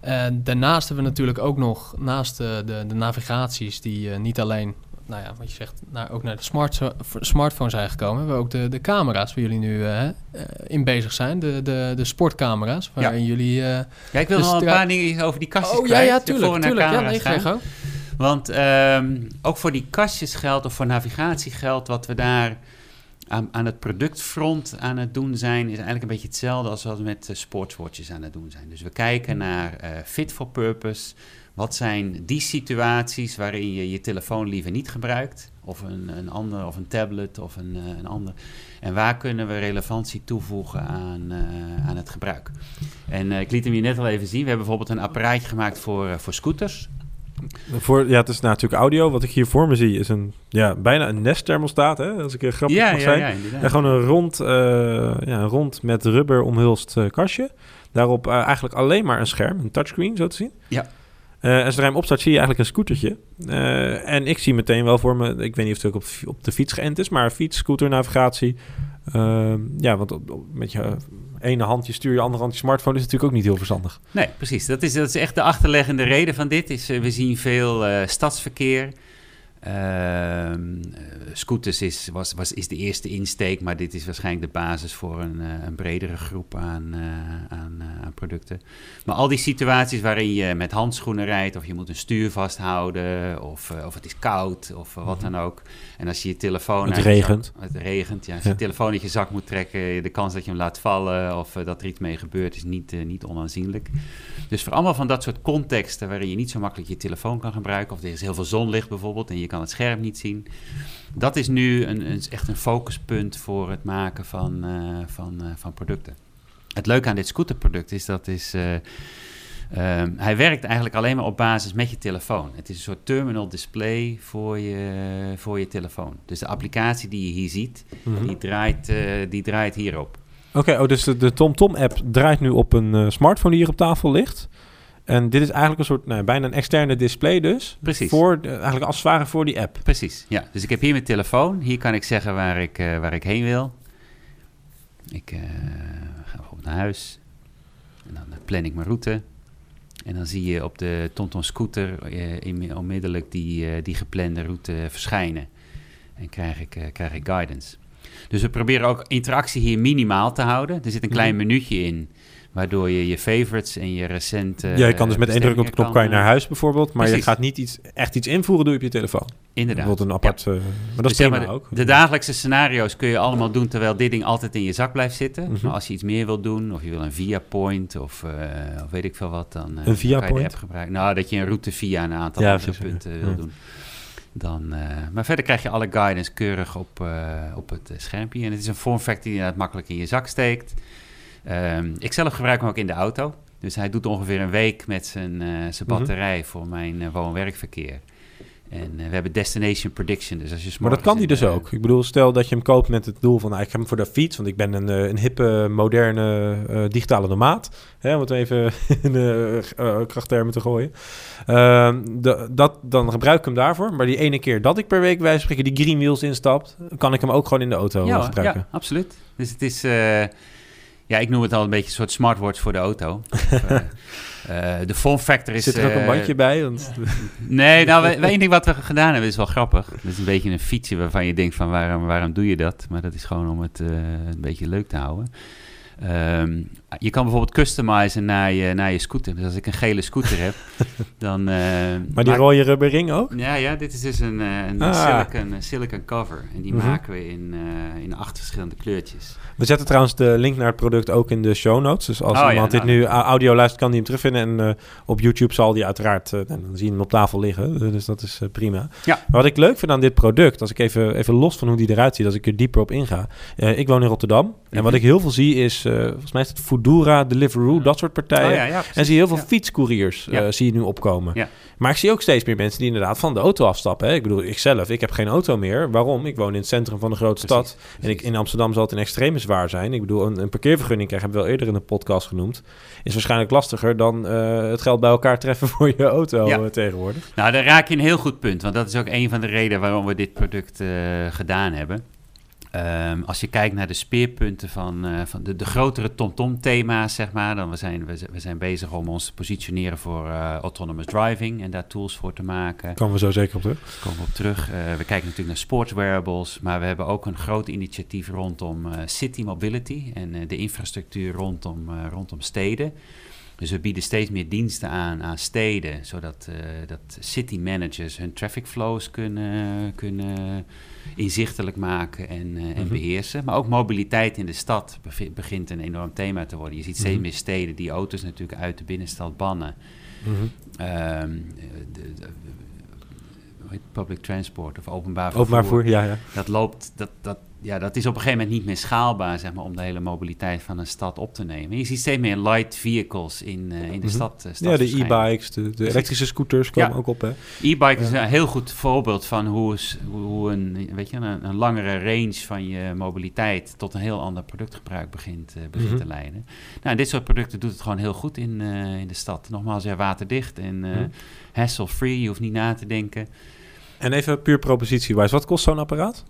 En daarnaast hebben we natuurlijk ook nog, naast de, de, de navigaties, die niet alleen nou ja, wat je zegt, naar, ook naar de smart, smartphone zijn gekomen. Hebben we ook de, de camera's waar jullie nu uh, in bezig zijn. De, de, de sportcamera's. Waarin ja. jullie. Uh, ja, ik wil nog een paar dingen over die kastjes oh, kwijt. Ja, ja, tuurlijk. tuurlijk ja, nee, gaan. Want um, ook voor die kastjes geldt, of voor navigatie geldt, wat we daar aan, aan het productfront aan het doen zijn, is eigenlijk een beetje hetzelfde als wat we met uh, sportswatches aan het doen zijn. Dus we kijken naar uh, fit for purpose. Wat zijn die situaties waarin je je telefoon liever niet gebruikt? Of een, een ander, of een tablet, of een, uh, een ander. En waar kunnen we relevantie toevoegen aan, aan het gebruik? En ik liet hem je net al even zien. We hebben bijvoorbeeld een apparaatje gemaakt voor, voor scooters. Voor, ja, het is natuurlijk audio. Wat ik hier voor me zie is een, ja, bijna een Nest thermostaat, hè? Als ik een grappig ja, mag ja, zijn. Ja, en gewoon een rond, uh, ja, een rond met rubber omhulst uh, kastje. Daarop uh, eigenlijk alleen maar een scherm, een touchscreen, zo te zien. Ja. En zodra je hem opstart, zie je eigenlijk een scootertje. en ik zie meteen wel voor me, ik weet niet of het ook op, op de fiets geënt is, maar fiets, scooter, navigatie. Ehm, ja, want met je ene hand je stuur, je andere hand je smartphone is natuurlijk ook niet heel verstandig. Nee, precies. Dat is, dat is echt de achterliggende reden van dit. Is, uh, we zien veel uh, stadsverkeer. Uh, scooters is, was, was, is de eerste insteek, maar dit is waarschijnlijk de basis voor een, uh, een bredere groep aan, uh, aan, aan, producten. Maar al die situaties waarin je met handschoenen rijdt, of je moet een stuur vasthouden, of, of het is koud, of wat dan ook. En als je je telefoon. Het regent. Zak, het regent, ja. Als je ja. telefoon uit je zak moet trekken, de kans dat je hem laat vallen of dat er iets mee gebeurt, is niet, niet onaanzienlijk. Dus voor allemaal van dat soort contexten waarin je niet zo makkelijk je telefoon kan gebruiken, of er is heel veel zonlicht bijvoorbeeld en je kan het scherm niet zien. Dat is nu een, een, echt een focuspunt voor het maken van, uh, van, uh, van producten. Het leuke aan dit scooterproduct is dat is, uh, hij werkt eigenlijk alleen maar op basis met je telefoon. Het is een soort terminal display voor je, voor je telefoon. Dus de applicatie die je hier ziet, mm -hmm. die, draait, die draait hierop. Oké, okay, oh, dus de, de TomTom-app draait nu op een smartphone die hier op tafel ligt. En dit is eigenlijk een soort, nou, bijna een externe display dus. Precies. Voor, de, eigenlijk als het ware voor die app. Precies, ja. Dus ik heb hier mijn telefoon. Hier kan ik zeggen waar ik, uh, waar ik heen wil. Ik uh, ga bijvoorbeeld naar huis. En dan plan ik mijn route. En dan zie je op de TomTom scooter uh, onmiddellijk die, die geplande route verschijnen. En krijg ik, krijg ik guidance. Dus we proberen ook interactie hier minimaal te houden. Er zit een klein minuutje in waardoor je je favorites en je recente... Ja, je kan dus met één druk op de knop kan je naar huis bijvoorbeeld, maar Precies. je gaat niet iets, echt iets invoeren doe je op je telefoon. Inderdaad. Bijvoorbeeld een apart... Ja. Uh, maar dat dus is prima de, ook. De dagelijkse scenario's kun je allemaal doen terwijl dit ding altijd in je zak blijft zitten. Mhm. Mm -hmm. Maar als je iets meer wil doen, of je wil een via point of, uh, of weet ik veel wat, dan, uh, een via kan je point? de app gebruiken. Nou, dat je een route via een aantal ja, punten ja. wil doen. Dan, uh, maar verder krijg je alle guidance keurig op, uh, op het schermpje. En het is een vorm factor die je makkelijk in je zak steekt. Um, ik zelf gebruik hem ook in de auto. Dus hij doet ongeveer een week met zijn, uh, zijn batterij mm -hmm. voor mijn uh, woon-werkverkeer. En uh, we hebben destination prediction. Dus als je maar dat kan die dus ook. Ik bedoel, stel dat je hem koopt met het doel van... Nou, ik heb hem voor de fiets, want ik ben een, een hippe, moderne, digitale nomaad. Hè, om het even <laughs> in uh, krachttermen te gooien. Ehm, de, dat, dan gebruik ik hem daarvoor. Maar die ene keer dat ik per week, wij spreken, die green wheels instapt... kan ik hem ook gewoon in de auto ja, gebruiken. Ja, absoluut. Dus het is... Ja, ik noem het al een beetje een soort smartwatch voor de auto. <laughs> uh, uh, de form factor is... Zit er ook een bandje uh, bij? Want... <laughs> nee, nou, één ding wat we gedaan hebben is wel grappig. Dat is een beetje een fietsje waarvan je denkt van waarom, waarom doe je dat? Maar dat is gewoon om het een beetje leuk te houden. Um, je kan bijvoorbeeld customizen naar je, naar je scooter. Dus als ik een gele scooter heb, <laughs> dan... Uh, maar die rode rubber ring ook? Ja, ja, dit is dus een, een ah. silicon, silicon cover. En die mm -hmm. maken we in, uh, in acht verschillende kleurtjes. We zetten trouwens de link naar het product ook in de show notes. Dus als oh, iemand ja, nou, dit nu audio luistert, kan die hem terugvinden. En uh, op YouTube zal die uiteraard, dan zie je hem op tafel liggen. <laughs> Dus dat is prima. Ja. Maar wat ik leuk vind aan dit product, als ik even, even los van hoe die eruit ziet, als ik er dieper op inga. ik woon in Rotterdam. Mm -hmm. En wat ik heel veel zie is, volgens mij is het Foodora, Deliveroo, dat soort partijen. Oh, ja, ja, en zie je heel veel fietscouriers zie je nu opkomen. Maar ik zie ook steeds meer mensen die inderdaad van de auto afstappen. Hè. Ik bedoel, ik zelf, ik heb geen auto meer. Waarom? Ik woon in het centrum van de grote precies, stad. Precies. En ik, in Amsterdam zal het in extreme zwaar zijn. Ik bedoel, een, een parkeervergunning krijgen, hebben we wel eerder in de podcast genoemd. Is waarschijnlijk lastiger dan uh, het geld bij elkaar treffen <laughs> voor je auto tegenwoordig. Nou, daar raak je een heel goed punt. Want dat is ook een van de redenen waarom we dit product gedaan hebben. Um, als je kijkt naar de speerpunten van, uh, van de, de grotere TomTom-thema's, zeg maar, dan we zijn we, we zijn bezig om ons te positioneren voor uh, autonomous driving en daar tools voor te maken. Komen we zo zeker op terug. Komen we op terug. Uh, we kijken natuurlijk naar sports wearables, maar we hebben ook een groot initiatief rondom city mobility en de infrastructuur rondom, rondom steden. Dus we bieden steeds meer diensten aan aan steden, zodat dat city managers hun traffic flows kunnen, kunnen inzichtelijk maken en, uh, en mhm. beheersen. Maar ook mobiliteit in de stad begint een enorm thema te worden. Je ziet steeds mhm. meer steden die auto's natuurlijk uit de binnenstad bannen. Mm de, de, public transport of openbaar vervoer. Openbaar vervoer, ja, ja. Dat loopt, dat, dat, ja, dat is op een gegeven moment niet meer schaalbaar, zeg maar, om de hele mobiliteit van een stad op te nemen. Je ziet steeds meer light vehicles in, uh, in de mhm. stad. Uh, ja, de e-bikes, de, de, elektrische scooters komen ook op, hè? E-bike is een heel goed voorbeeld van hoe, hoe een, weet je, een, een, langere range van je mobiliteit tot een heel ander productgebruik begint, uh, begint mm -hmm. te leiden. Nou, dit soort producten doet het gewoon heel goed in, in de stad. Nogmaals, ja, waterdicht en mm hassle-free, je hoeft niet na te denken. En even puur propositie-wise, wat kost zo'n apparaat?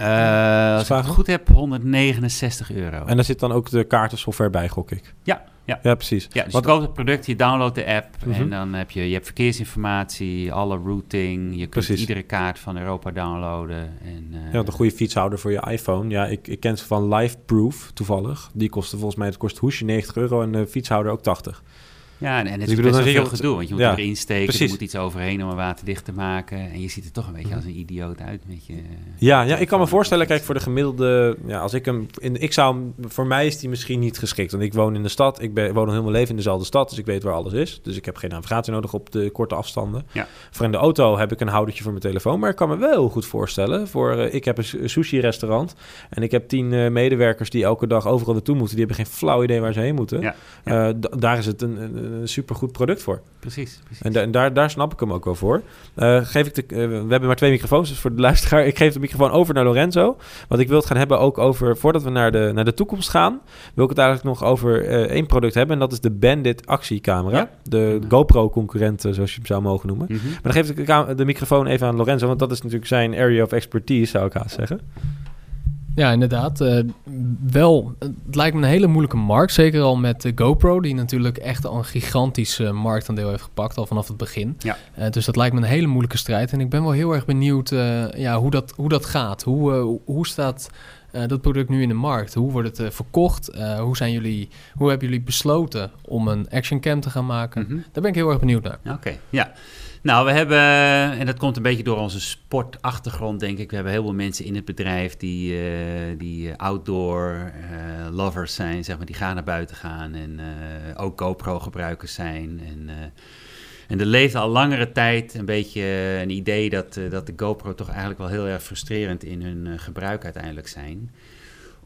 Uh, als ik het goed heb, 169 euro. En daar zit dan ook de kaartensoftware bij, gok ik? Ja, ja. ja precies. Ja, dus je koopt het product, je downloadt de app en mhm. dan heb je, je hebt verkeersinformatie, alle routing. Je kunt precies. iedere kaart van Europa downloaden. En, uh, ja, een goede fietshouder voor je iPhone. Ja, ik, ik ken ze van Lifeproof toevallig. Die kostte volgens mij, het kost hoesje 90 euro en de fietshouder ook 80. Ja, en, en het dus is best wel veel gedoe, want je moet ja, erin steken, precies. er moet iets overheen om een waterdicht te maken. En je ziet er toch een beetje als een idioot uit met je... Ja, ja ik kan me voorstellen, kijk, voor de gemiddelde... Ja, als ik hem... In, ik zou voor mij is die misschien niet geschikt. Want ik woon in de stad, ik ben, woon al heel mijn leven in dezelfde stad, dus ik weet waar alles is. Dus ik heb geen navigatie nodig op de korte afstanden. Ja. Voor in de auto heb ik een houdertje voor mijn telefoon. Maar ik kan me wel goed voorstellen, voor, uh, ik heb een sushi-restaurant en ik heb tien uh, medewerkers die elke dag overal naartoe moeten. Die hebben geen flauw idee waar ze heen moeten. Ja. Uh, daar is het een, een, een supergoed product voor. Precies. precies. En, en, daar, daar snap ik hem ook wel voor. Uh, geef ik de, uh, we hebben maar twee microfoons, dus voor de luisteraar, ik geef de microfoon over naar Lorenzo. Want ik wil het gaan hebben ook over, voordat we naar de, naar de toekomst gaan, wil ik het eigenlijk nog over uh, één product hebben. En dat is de Bandit actiecamera. Ja. De GoPro-concurrent, zoals je hem zou mogen noemen. Mm -hmm. Maar dan geef ik de, de microfoon even aan Lorenzo, want dat is natuurlijk zijn area of expertise, zou ik haast zeggen. Ja, inderdaad. Uh, wel, het lijkt me een hele moeilijke markt. Zeker al met de GoPro, die natuurlijk echt al een gigantisch uh, marktaandeel heeft gepakt, al vanaf het begin. Ja. Uh, dus dat lijkt me een hele moeilijke strijd. En ik ben wel heel erg benieuwd ja, hoe, dat, hoe dat gaat. Hoe, hoe staat dat product nu in de markt? Hoe wordt het verkocht? hoe, zijn jullie, hoe hebben jullie besloten om een action cam te gaan maken? Mm -hmm. Daar ben ik heel erg benieuwd naar. Oké, ja. Nou, we hebben, en dat komt een beetje door onze sportachtergrond, denk ik. We hebben heel veel mensen in het bedrijf die, uh, die outdoor uh, lovers zijn, zeg maar, die gaan naar buiten gaan en uh, ook GoPro-gebruikers zijn. En, en er leeft al langere tijd een beetje een idee dat, dat de GoPro toch eigenlijk wel heel erg frustrerend in hun gebruik uiteindelijk zijn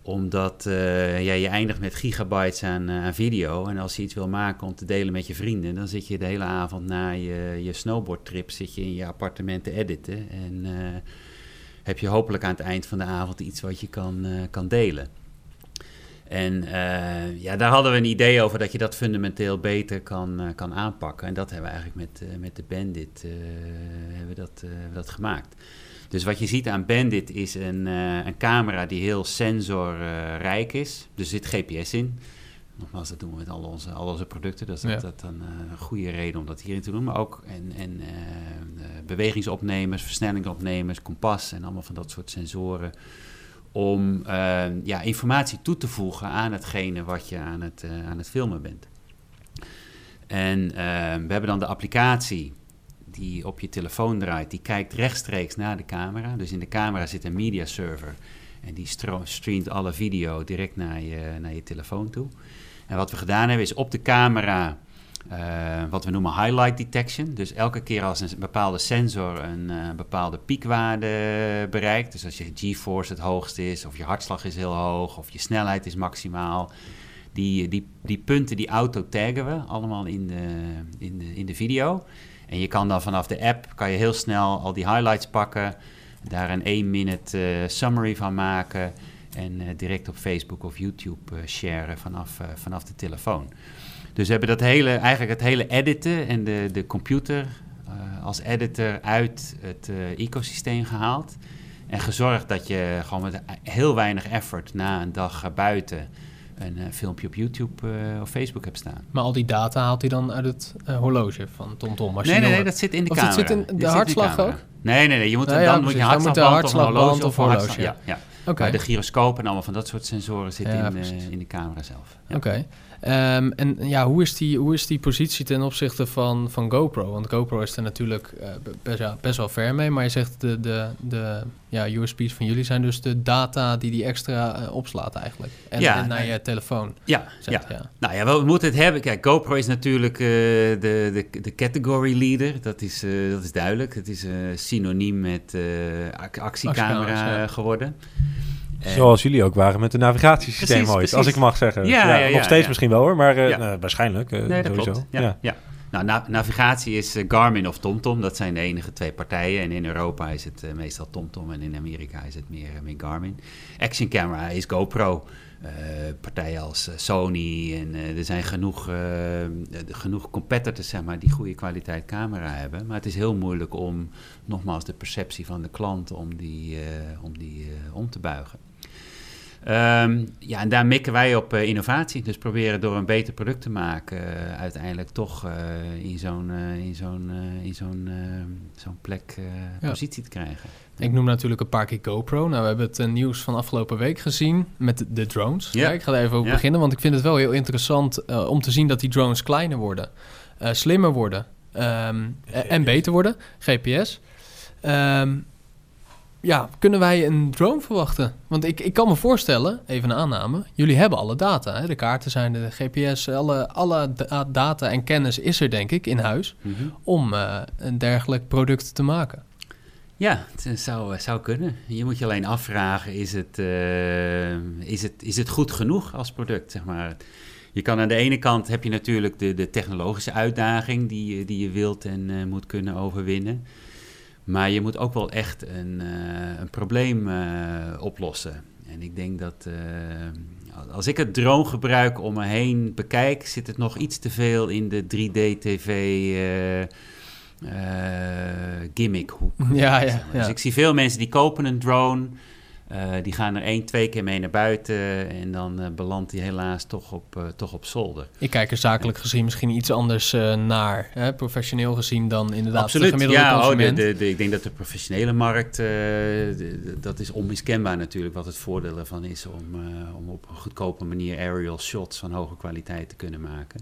omdat uh, ja, je eindigt met gigabytes aan, uh, aan, video. En als je iets wil maken om te delen met je vrienden, dan zit je de hele avond na je, je snowboardtrip zit je in je appartement te editen. En uh, heb je hopelijk aan het eind van de avond iets wat je kan, kan delen. En ja, daar hadden we een idee over dat je dat fundamenteel beter kan, kan aanpakken. En dat hebben we eigenlijk met, met de Bandit hebben we dat, dat gemaakt. Dus wat je ziet aan Bandit is een, uh, een camera die heel sensorrijk is. Er zit GPS in. Nogmaals, dat doen we met al onze, al onze producten. Dus dat is dat, een uh, goede reden om dat hierin te doen. Maar ook en, en, uh, bewegingsopnemers, versnellingsopnemers, kompas en allemaal van dat soort sensoren. Om ja, informatie toe te voegen aan hetgene wat je aan het, aan het filmen bent. En we hebben dan de applicatie die op je telefoon draait, die kijkt rechtstreeks naar de camera. Dus in de camera zit een media server en die streamt alle video direct naar je, naar je telefoon toe. En wat we gedaan hebben is op de camera uh, wat we noemen highlight detection. Dus elke keer als een bepaalde sensor een uh, bepaalde piekwaarde bereikt, dus als je G-force het hoogst is, of je hartslag is heel hoog, of je snelheid is maximaal, die, die, die punten, die auto taggen we allemaal in de, in de, in de video. En je kan dan vanaf de app kan je heel snel al die highlights pakken, daar een 1 minute uh, summary van maken en uh, direct op Facebook of YouTube uh, sharen vanaf, vanaf de telefoon. Dus we hebben dat hele, eigenlijk het hele editen en de, de computer als editor uit het ecosysteem gehaald. En gezorgd dat je gewoon met heel weinig effort na een dag buiten een uh, filmpje op YouTube uh, of Facebook heb staan. Maar al die data haalt hij dan uit het uh, horloge van TomTom? nee, nee, nee, dat zit in de of camera. Of zit in de hartslag ook? Nee, nee, nee. Je moet, ja, dan moet je hartslagband, of, horloge. Of horloge. Ja, ja. Oké. Maar de gyroscoop en allemaal van dat soort sensoren zitten Ja, in, eh, in de camera zelf. Ja. Oké. Ehm, en ja, hoe is, die, hoe is die positie ten opzichte van, van GoPro? Want GoPro is er natuurlijk eh, be- best, ja, best wel ver mee. Maar je zegt de, de, de ja, USB's van jullie zijn dus de data die die extra eh, opslaat eigenlijk. En, Ja, en naar je telefoon Ja, ja. Ja. Nou ja, we moeten het hebben. Kijk, GoPro is natuurlijk eh, de, de, de category leader. Dat is, dat is duidelijk. Het is synoniem met ac- actiecamera eh, geworden. Zoals jullie ook waren met het navigatiesysteem Precies, ooit, precies. als ik mag zeggen. Ja, ja, ja, nog steeds misschien wel hoor, maar eh, nou, waarschijnlijk eh, Nee, dat sowieso. klopt. Ja, ja. Nou, na- navigatie is eh, Garmin of TomTom. Dat zijn de enige twee partijen. En in Europa is het meestal TomTom en in Amerika is het meer, meer Garmin. Action camera is GoPro. Partijen als Sony en er zijn genoeg, genoeg competitors zeg maar, die goede kwaliteit camera hebben. Maar het is heel moeilijk om nogmaals de perceptie van de klant om die, om, die om te buigen. Ehm, ja, en daar mikken wij op eh, innovatie. Dus proberen door een beter product te maken, eh, uiteindelijk toch eh, in zo'n in zo'n in zo'n zo'n plek eh, Ja. positie te krijgen. Ik noem natuurlijk een paar keer GoPro. Nou, we hebben het nieuws van afgelopen week gezien met de, de drones. Ja. Ja, ik ga er even over Ja. beginnen, want ik vind het wel heel interessant om te zien dat die drones kleiner worden, eh, slimmer worden ehm, eh, en beter worden. GPS. Ehm, ja, kunnen wij een drone verwachten? Want ik, ik kan me voorstellen, even een aanname, jullie hebben alle data. Hè? De kaarten zijn de GPS, alle, alle da- data en kennis is er denk ik in huis Mhm. om eh, een dergelijk product te maken. Ja, het eh, zou, eh, zou kunnen. Je moet je alleen afvragen, is het, is het, is het goed genoeg als product, zeg maar. Je kan aan de ene kant heb je natuurlijk de, de technologische uitdaging die, je- die je wilt en moet kunnen overwinnen. Maar je moet ook wel echt een, eh, een probleem eh, oplossen. En ik denk dat eh, als ik het drone gebruik om me heen bekijk, zit het nog iets te veel in de 3D-tv eh, eh, gimmickhoek. Ja, ja, maar. ja. Dus ik zie veel mensen die kopen een drone. Eh, die gaan er één, twee keer mee naar buiten. En dan eh, belandt die helaas toch op, eh, toch op zolder. Ik kijk er zakelijk gezien misschien iets anders naar. Hè? Professioneel gezien dan inderdaad de Absoluut. gemiddelde Ja, oh, de, consument. de, de- ik denk dat de professionele markt, de- de- dat is onmiskenbaar natuurlijk wat het voordeel ervan is om, om op een goedkope manier aerial shots van hoge kwaliteit te kunnen maken.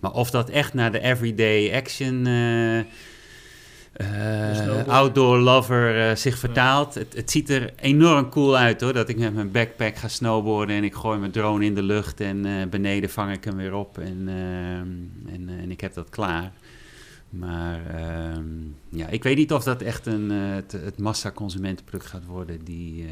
Maar of dat echt naar de everyday action eh, outdoor lover eh, zich vertaalt, het, het ziet er enorm cool uit hoor. Dat ik met mijn backpack ga snowboarden en ik gooi mijn drone in de lucht en eh, beneden vang ik hem weer op en, eh, en, en ik heb dat klaar. Maar ehm, ja, ik weet niet of dat echt een, eh, het, het massa-consumentenproduct gaat worden die, eh,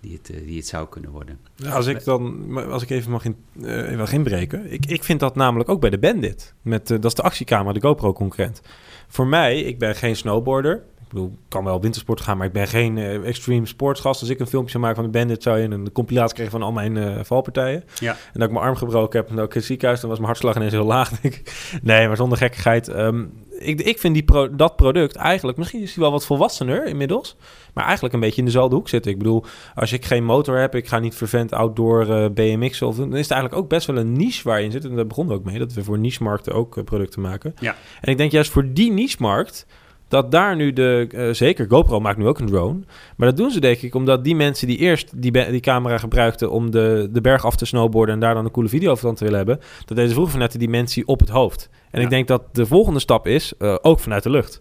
die, het, die het zou kunnen worden. Ja, Als ik dan, maar als ik even mag, in, even mag inbreken. Ik, ik vind dat namelijk ook bij de Bandit. Met, dat is de actiecamera, de GoPro-concurrent. Voor mij, ik ben geen snowboarder. Ik bedoel, ik kan wel wintersport gaan, maar ik ben geen eh, extreme sportsgast. Als ik een filmpje zou maken van de Bandit, zou je een compilatie krijgen van al mijn eh, valpartijen. Ja. En dat ik mijn arm gebroken heb en dat ik in het ziekenhuis, dan was mijn hartslag ineens heel laag, <laughs> denk ik. Nee, maar zonder gekkigheid. ehm, ik, ik vind die pro- dat product eigenlijk, misschien is hij wel wat volwassener inmiddels, maar eigenlijk een beetje in dezelfde hoek zitten. Ik bedoel, als ik geen motor heb, ik ga niet vervent outdoor eh, BMX'en, of, dan is het eigenlijk ook best wel een niche waar je in zit. En daar begonnen we ook mee, dat we voor niche-markten ook eh, producten maken. Ja. En ik denk juist voor die niche-markt, dat daar nu de, eh, zeker GoPro maakt nu ook een drone, maar dat doen ze denk ik omdat die mensen die eerst die, die camera gebruikten om de, de berg af te snowboarden en daar dan een coole video van te willen hebben, dat deze vroeger vanuit de dimensie op het hoofd. En Ja. ik denk dat de volgende stap is eh, ook vanuit de lucht.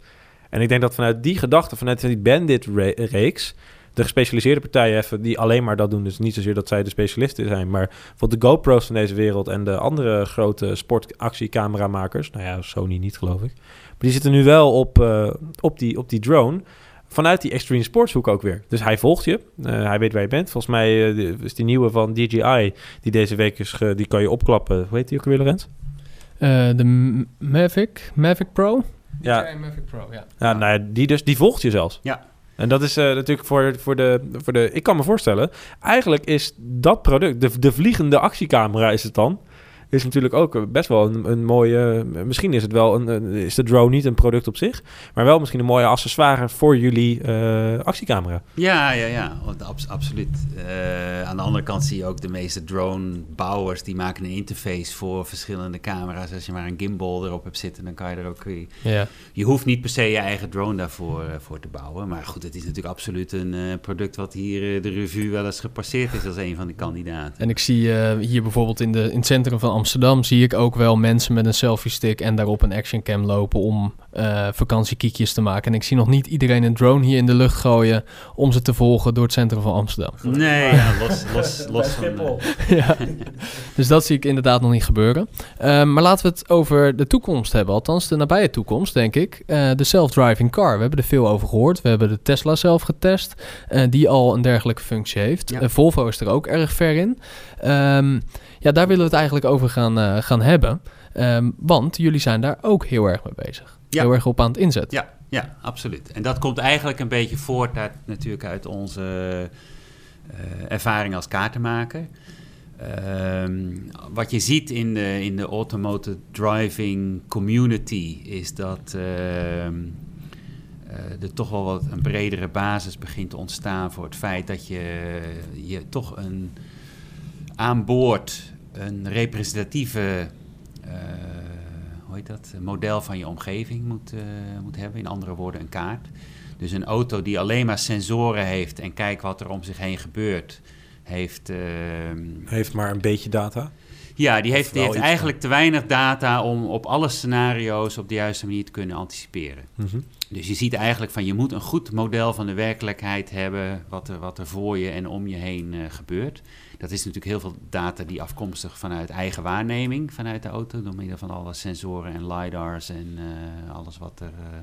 En ik denk dat vanuit die gedachte, vanuit die Bandit-reeks, de gespecialiseerde partijen even die alleen maar dat doen. Dus niet zozeer dat zij de specialisten zijn, maar voor de GoPro's van deze wereld en de andere grote sportactiecameramakers, nou ja, Sony niet geloof ik, maar die zitten nu wel op, eh, op, die, op die drone. Vanuit die extreme sports hoek ook weer. Dus hij volgt je. Eh, hij weet waar je bent. Volgens mij eh, is die nieuwe van DJI die deze week is, ge- die kan je opklappen. Hoe heet die ook weer, Lorenz? Eh, de M- Mavic, Mavic Pro? Ja. DJI Mavic Pro, ja. Ja, nou ja, die dus, die volgt je zelfs. Ja. En dat is eh, natuurlijk voor, voor, de, voor de... Ik kan me voorstellen, eigenlijk is dat product, de, de vliegende actiecamera is het dan... is natuurlijk ook best wel een, een mooie... Misschien is het wel een, een- is de drone niet een product op zich, maar wel misschien een mooie accessoire voor jullie eh, actiecamera. Ja, ja, ja, absoluut. Eh, aan de andere kant zie je ook de meeste dronebouwers die maken een interface voor verschillende camera's. Als je maar een gimbal erop hebt zitten, dan kan je er ook. weer- Ja. Je hoeft niet per se je eigen drone daarvoor eh, voor te bouwen. Maar goed, het is natuurlijk absoluut een eh, product wat hier de revue wel eens gepasseerd is als een van de kandidaten. En ik zie eh, hier bijvoorbeeld in, de, in het centrum van Amsterdam... zie ik ook wel mensen met een selfie stick en daarop een actioncam lopen... om eh vakantiekiekjes te maken. En ik zie nog niet iedereen een drone hier in de lucht gooien... om ze te volgen door het centrum van Amsterdam. Nee, ja, los, los, los van... ja. Dus dat zie ik inderdaad nog niet gebeuren. Ehm, maar laten we het over de toekomst hebben. Althans, de nabije toekomst, denk ik. Eh, de self-driving car. We hebben er veel over gehoord. We hebben de Tesla zelf getest. eh, die al een dergelijke functie heeft. Ja. Volvo is er ook erg ver in. Ehm, ja, daar willen we het eigenlijk over gaan, eh, gaan hebben. Ehm, want jullie zijn daar ook heel erg mee bezig. Ja. Heel erg op aan het inzetten. Ja, ja, absoluut. En dat komt eigenlijk een beetje voort uit, natuurlijk uit onze eh, ervaring als kaartenmaker. Ehm, wat je ziet in de, in de automotive driving community is dat ehm, eh, er toch wel wat een bredere basis begint te ontstaan voor het feit dat je, je toch een aan boord een representatieve eh, hoe heet dat, een model van je omgeving moet, eh, moet hebben. In andere woorden, een kaart. Dus een auto die alleen maar sensoren heeft en kijkt wat er om zich heen gebeurt, heeft. ehm, Heeft maar een beetje data. Ja, die heeft, die heeft eigenlijk te weinig data om op alle scenario's op de juiste manier te kunnen anticiperen. Mhm. Dus je ziet eigenlijk van je moet een goed model van de werkelijkheid hebben, wat er, wat er voor je en om je heen eh, gebeurt. Dat is natuurlijk heel veel data die afkomstig vanuit eigen waarneming vanuit de auto, door middel van alle sensoren en lidars en eh, alles wat er, eh,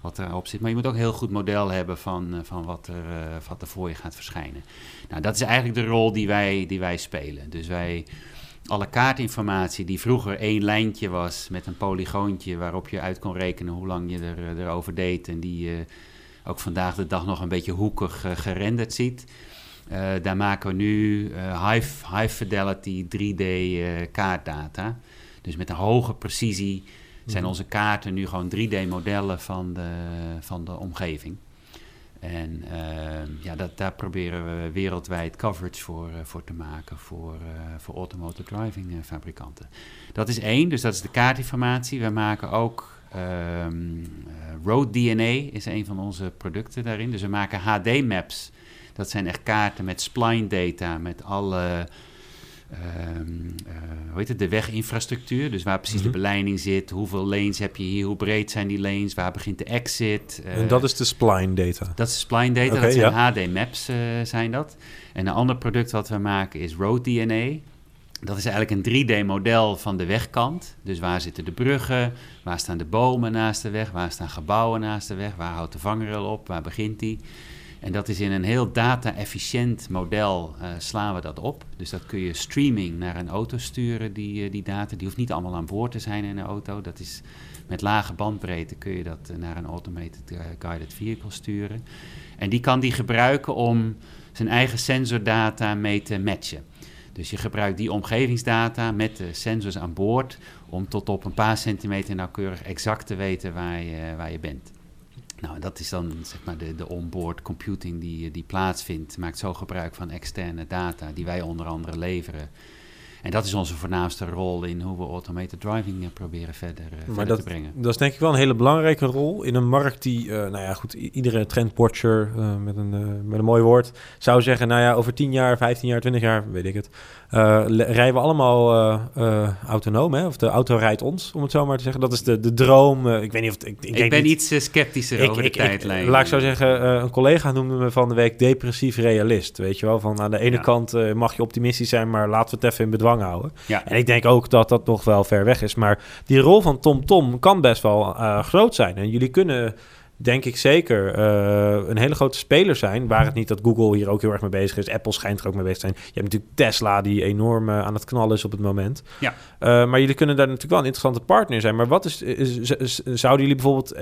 wat erop zit. Maar je moet ook een heel goed model hebben van, van wat, er, wat er voor je gaat verschijnen. Nou, dat is eigenlijk de rol die wij, die wij spelen. Dus wij alle kaartinformatie die vroeger één lijntje was met een polygoontje waarop je uit kon rekenen hoe lang je er, eh, erover deed en die je ook vandaag de dag nog een beetje hoekig eh, gerenderd ziet. Eh, daar maken we nu eh, high, high fidelity 3D eh, kaartdata. Dus met een hoge precisie zijn Mhm. onze kaarten nu gewoon 3D-modellen van de, van de omgeving. En ehm, ja, dat, daar proberen we wereldwijd coverage voor, eh, voor te maken voor, eh, voor automotive driving eh, fabrikanten. Dat is één, dus dat is de kaartinformatie. We maken ook eh, Road DNA is een van onze producten daarin. Dus we maken HD-maps. Dat zijn echt kaarten met spline data, met alle ehm, eh, hoe heet het, de weginfrastructuur. Dus waar precies Mhm. de beleiding zit, hoeveel lanes heb je hier, hoe breed zijn die lanes, waar begint de exit. en eh, dat is de spline data. dat is spline data, dat zijn ja. HD-maps eh, zijn dat. En een ander product wat we maken is Road DNA. Dat is eigenlijk een 3D-model van de wegkant. Dus waar zitten de bruggen, waar staan de bomen naast de weg, waar staan gebouwen naast de weg, waar houdt de vangrail op, waar begint die. En dat is in een heel data-efficiënt model eh, slaan we dat op. Dus dat kun je streaming naar een auto sturen, die, eh, die data. Die hoeft niet allemaal aan boord te zijn in een auto. Dat is met lage bandbreedte kun je dat eh, naar een automated guided vehicle sturen. En die kan die gebruiken om zijn eigen sensordata mee te matchen. Dus je gebruikt die omgevingsdata met de sensors aan boord om tot op een paar centimeter nauwkeurig exact te weten waar je, waar je bent. Nou, dat is dan zeg maar de, de onboard computing die, die plaatsvindt. Maakt zo gebruik van externe data die wij onder andere leveren. En dat is onze voornaamste rol in hoe we automated driving eh, proberen verder, eh, verder te brengen. dat is denk ik wel een hele belangrijke rol in een markt die, eh, nou ja, goed, iedere trendwatcher met, een, met een mooi woord zou zeggen, nou ja, over 10 jaar, 15 jaar, 20 jaar, weet ik het, rijden we allemaal autonoom, hè? Of de auto rijdt ons, om het zo maar te zeggen. Dat is de, de droom. ik weet niet of het, ik, ik, Ik, ben niet- iets sceptischer ik- over de tijdlijn. laat ik zo zeggen, een collega noemde me van de week depressief realist. Weet je wel, van aan de ene Ja. kant mag je optimistisch zijn, maar laten we het even in bedwang houden. Ja. En ik denk ook dat dat nog wel ver weg is. Maar die rol van Tom Tom kan best wel eh, groot zijn. En jullie kunnen denk ik zeker uh, een hele grote speler zijn. Waar het niet dat Google hier ook heel erg mee bezig is. Apple schijnt er ook mee bezig te zijn. Je hebt natuurlijk Tesla die enorm uh, aan het knallen is op het moment. Ja. Uh, maar jullie kunnen daar natuurlijk wel een interessante partner zijn. Maar wat is, is, is zouden jullie bijvoorbeeld,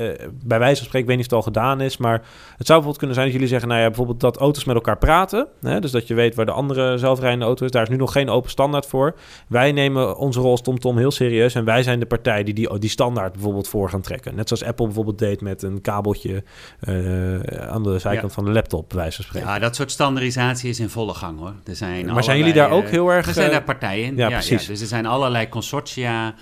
bij wijze van spreken, ik weet niet of het al gedaan is, maar het zou bijvoorbeeld kunnen zijn dat jullie zeggen, nou ja, bijvoorbeeld dat auto's met elkaar praten. Hè? Dus dat je weet waar de andere zelfrijdende auto is. Daar is nu nog geen open standaard voor. Wij nemen onze rol als TomTom heel serieus en wij zijn de partij die die, die standaard bijvoorbeeld voor gaan trekken. Net zoals Apple bijvoorbeeld deed met een kabeltje uh, aan de zijkant van de laptop, wijze van spreken. Ja, dat soort standaardisatie is in volle gang hoor. Er zijn maar zijn jullie daar ook heel erg... Er zijn daar partijen. Ja, ja precies. dus er zijn allerlei consortia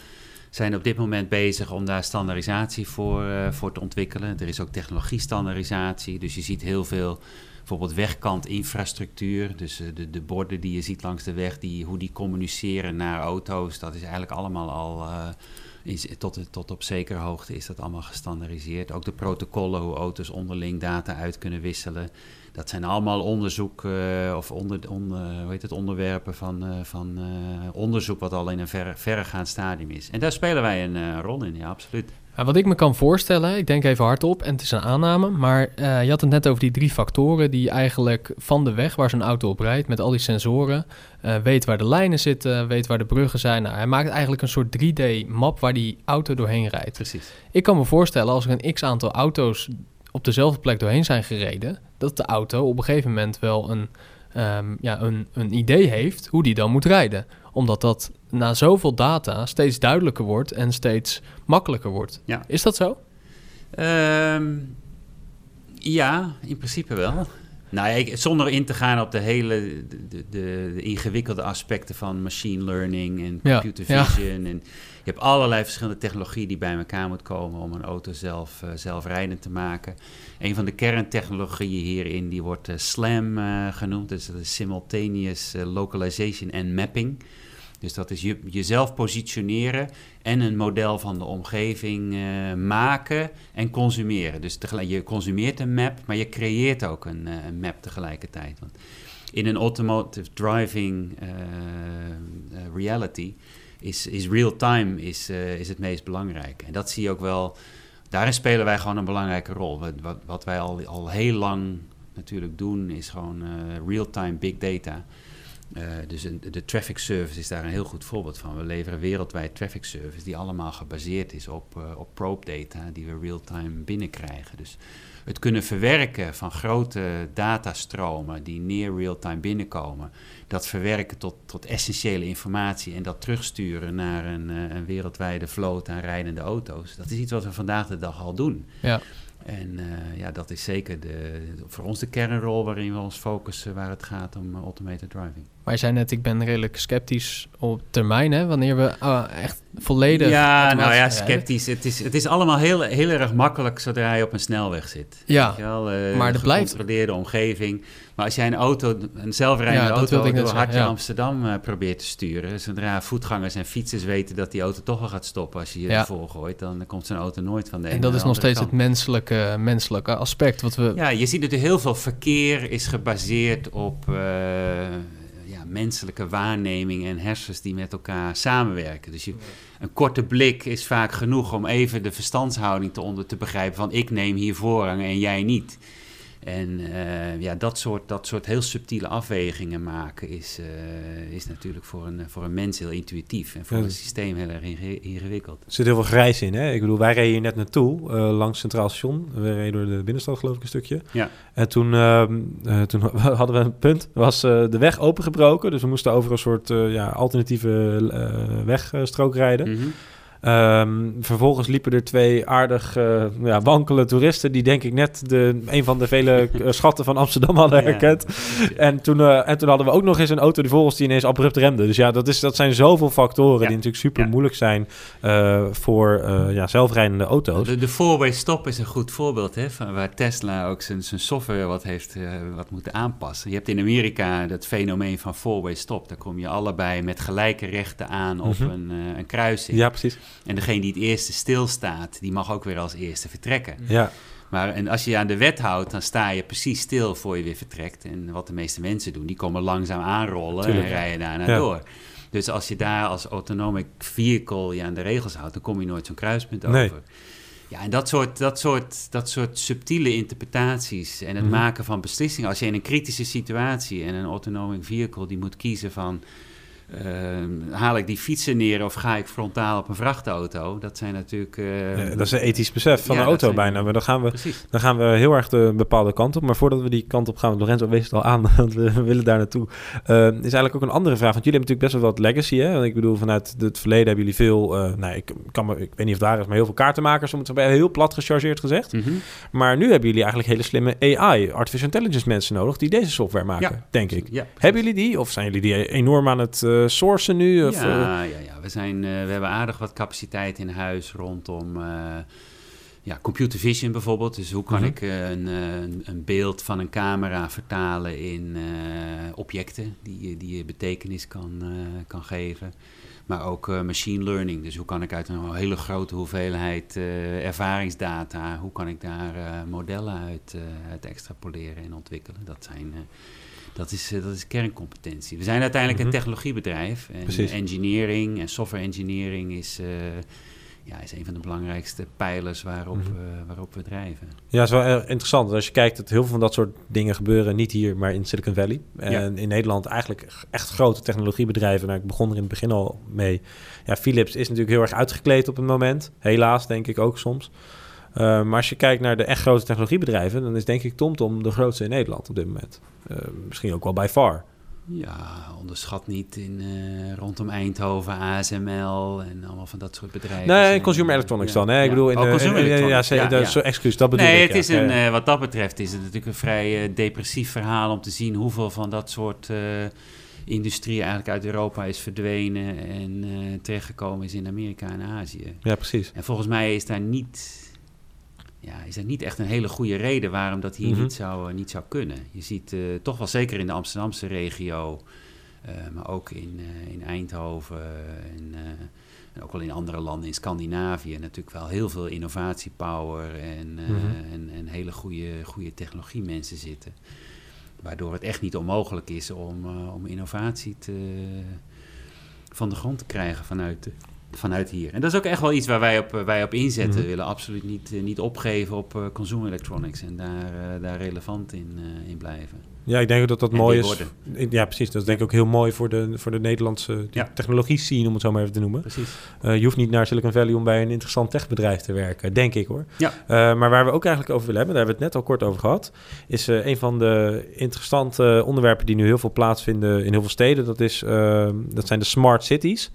zijn op dit moment bezig om daar standaardisatie voor, uh, voor te ontwikkelen. Er is ook technologie-standaardisatie. Dus je ziet heel veel bijvoorbeeld wegkantinfrastructuur. Dus uh, de, de borden die je ziet langs de weg, die, hoe die communiceren naar auto's. Dat is eigenlijk allemaal al uh, tot, tot op zekere hoogte is dat allemaal gestandaardiseerd. Ook de protocollen, hoe auto's onderling data uit kunnen wisselen. Dat zijn allemaal onderzoek uh, of onder, hoe heet het, onderwerpen van, uh, van uh, onderzoek wat al in een ver, verregaand stadium is. En daar spelen wij een rol in, ja, absoluut. Ja, wat ik me kan voorstellen, ik denk even hardop en het is een aanname, maar je had het net over die drie factoren die eigenlijk van de weg waar zo'n auto op rijdt, met al die sensoren, weet waar de lijnen zitten, weet waar de bruggen zijn. Nou, hij maakt eigenlijk een soort 3D-map waar die auto doorheen rijdt. Precies. Ik kan me voorstellen als er een x aantal auto's op dezelfde plek doorheen zijn gereden, dat de auto op een gegeven moment wel een, um, ja, een, een idee heeft hoe die dan moet rijden. Omdat dat na zoveel data steeds duidelijker wordt en steeds makkelijker wordt. Ja. Is dat zo? Um, ja, in principe wel. Nou ja, ik, zonder in te gaan op de hele de, de, de, ingewikkelde aspecten van machine learning en computer ja, vision. Ja. En je hebt allerlei verschillende technologieën die bij elkaar moeten komen om een auto zelf, uh, zelfrijdend te maken. Een van de kerntechnologieën hierin die wordt uh, SLAM uh, genoemd. Dus dat is Simultaneous Localization and Mapping. Dus dat is je, jezelf positioneren en een model van de omgeving uh, maken en consumeren. Dus tegelijk, je consumeert een map, maar je creëert ook een, uh, een map tegelijkertijd. Want in een automotive driving uh, reality is, is real-time is, is het meest belangrijke. En dat zie je ook wel, daarin spelen wij gewoon een belangrijke rol. Wat, wat, wat wij al, al heel lang natuurlijk doen, is gewoon real-time big data. Uh, dus een, de traffic service is daar een heel goed voorbeeld van. We leveren wereldwijd traffic service die allemaal gebaseerd is op, uh, op probe data die we real-time binnenkrijgen. Dus het kunnen verwerken van grote datastromen die neer real-time binnenkomen, dat verwerken tot, tot essentiële informatie en dat terugsturen naar een, uh, een wereldwijde vloot aan rijdende auto's. Dat is iets wat we vandaag de dag al doen. Ja. En uh, ja, dat is zeker de, voor ons de kernrol waarin we ons focussen waar het gaat om automated driving. Maar je zei net, ik ben redelijk sceptisch op termijn, hè? Wanneer we oh, echt volledig... Ja, nou ja, sceptisch. Het is, het is allemaal heel, heel erg makkelijk zodra je op een snelweg zit. Ja, wel, uh, maar de gecontroleerde omgeving. Maar als jij een auto, een zelfrijdende ja, auto door Hartje ja. Amsterdam uh, probeert te sturen... zodra voetgangers en fietsers weten dat die auto toch wel gaat stoppen... als je je ja. ervoor gooit, dan komt zo'n auto nooit van de En dat is nog steeds kant. het menselijke, menselijke aspect wat we... Ja, je ziet dat er heel veel verkeer is gebaseerd op... Uh, menselijke waarneming en hersens die met elkaar samenwerken. Dus je, een korte blik is vaak genoeg om even de verstandshouding te, onder te begrijpen van ik neem hier voorrang en jij niet. En uh, ja, dat soort, dat soort heel subtiele afwegingen maken is, uh, is natuurlijk voor een, voor een mens heel intuïtief en voor ja. een systeem heel erg ingewikkeld. Er zit heel veel grijs in, hè? Ik bedoel, wij reden hier net naartoe uh, langs Centraal Station. We reden door de binnenstad, geloof ik, een stukje. Ja. En toen, toen <laughs> hadden we een punt, was de weg opengebroken. Dus we moesten over een soort ja, alternatieve wegstrook rijden. Mm -hmm. Um, vervolgens liepen er twee aardig uh, ja, wankele toeristen... die denk ik net de, een van de vele <laughs> schatten van Amsterdam hadden herkend. Ja, en, toen, uh, en toen hadden we ook nog eens een auto die volgens die ineens abrupt remde. Dus ja, dat, is, dat zijn zoveel factoren die natuurlijk super moeilijk zijn... Uh, voor ja, zelfrijdende auto's. De, de four-way stop is een goed voorbeeld... Hè, van waar Tesla ook zijn, zijn software wat heeft wat moeten aanpassen. Je hebt in Amerika dat fenomeen van four-way stop. Daar kom je allebei met gelijke rechten aan op mm -hmm. een, een kruising. Ja, precies. En degene die het eerste stilstaat, die mag ook weer als eerste vertrekken. Ja. Maar en als je je aan de wet houdt, dan sta je precies stil voor je weer vertrekt. En wat de meeste mensen doen, die komen langzaam aanrollen Tuurlijk. en rijden daarna ja. door. Dus als je daar als autonome vehicle je aan de regels houdt, dan kom je nooit zo'n kruispunt nee. over. Ja, en dat soort, dat soort, dat soort subtiele interpretaties en het Mhm. maken van beslissingen. Als je in een kritische situatie en een autonomous vehicle die moet kiezen van... eh, haal ik die fietsen neer of ga ik frontaal op een vrachtauto? Dat zijn natuurlijk... eh, Eh, dat is een ethisch besef van Ja, de auto zijn- bijna. Maar dan gaan, we, Precies. dan gaan we heel erg de bepaalde kant op. Maar voordat we die kant op gaan, Lorenzo wees het al aan, <laughs> want we willen daar naartoe. Eh, is eigenlijk ook een andere vraag. Want jullie hebben natuurlijk best wel wat legacy. Hè? Want ik bedoel, vanuit het verleden hebben jullie veel... eh nou, ik, kan me, ik weet niet of daar is, maar heel veel kaartenmakers. Om het zo bij heel plat gechargeerd gezegd. Mhm. Maar nu hebben jullie eigenlijk hele slimme AI, artificial intelligence mensen nodig... die deze software maken, Ja. denk ik. Hebben jullie die? Of zijn jullie die enorm aan het sourcen nu? Of, eh, ja, ja, ja. We, zijn, eh, we hebben aardig wat capaciteit in huis rondom eh, ja, computer vision bijvoorbeeld. Dus hoe kan Mhm. ik een, een, beeld van een camera vertalen in objecten die, je- die je betekenis kan, kan geven. Maar ook machine learning. Dus hoe kan ik uit een hele grote hoeveelheid ervaringsdata, hoe kan ik daar modellen uit, uit extrapoleren en ontwikkelen? Dat zijn... dat is, eh, dat is kerncompetentie. We zijn uiteindelijk Mhm. een technologiebedrijf. En Precies. engineering en software engineering is, eh, ja, is een van de belangrijkste pijlers waarop, Mhm. eh, waarop we drijven. Ja, is wel interessant. Als je kijkt, dat heel veel van dat soort dingen gebeuren niet hier, maar in Silicon Valley. En in Nederland eigenlijk echt grote technologiebedrijven. Nou, ik begon er in het begin al mee. Ja, Philips is natuurlijk heel erg uitgekleed op het moment. Helaas, denk ik ook soms. Uh, maar als je kijkt naar de echt grote technologiebedrijven, dan is denk ik TomTom de grootste in Nederland op dit moment. Uh, misschien ook wel bij far. Ja, onderschat niet in, uh, rondom Eindhoven, ASML en allemaal van dat soort bedrijven. Nee, consumer electronics ja, dan. Hè? Ja. Ik bedoel, in oh, de, ja. Zo, excuus, dat bedoel nee, ik. het is een, wat dat betreft is het natuurlijk een vrij depressief verhaal om te zien hoeveel van dat soort industrie eigenlijk uit Europa is verdwenen en terechtgekomen is in Amerika en Azië. Ja, precies. En volgens mij is daar niet, ja, is er niet echt een hele goede reden waarom dat hier Mhm. niet, zou, niet zou kunnen. Je ziet uh, toch wel zeker in de Amsterdamse regio, uh, maar ook in, uh, in Eindhoven en, en, ook wel in andere landen in Scandinavië natuurlijk wel heel veel innovatiepower en, Mhm. en, en hele goede, goede technologie mensen zitten. Waardoor het echt niet onmogelijk is om, om innovatie te, van de grond te krijgen vanuit, de, vanuit hier. En dat is ook echt wel iets waar wij op, uh, wij op inzetten. Mhm. We willen absoluut niet, uh, niet opgeven op uh, consumer electronics en daar, daar relevant in, in blijven. Ja, ik denk dat dat En mooi is. worden. Ja, precies. Dat is denk ik ook heel mooi voor de, voor de Nederlandse Ja. technologie scene, om het zo maar even te noemen. Precies. Uh, je hoeft niet naar Silicon Valley om bij een interessant techbedrijf te werken, denk ik hoor. Ja. Uh, maar waar we ook eigenlijk over willen hebben, daar hebben we het net al kort over gehad, is uh, een van de interessante onderwerpen die nu heel veel plaatsvinden in heel veel steden. Dat, is, dat zijn de smart cities.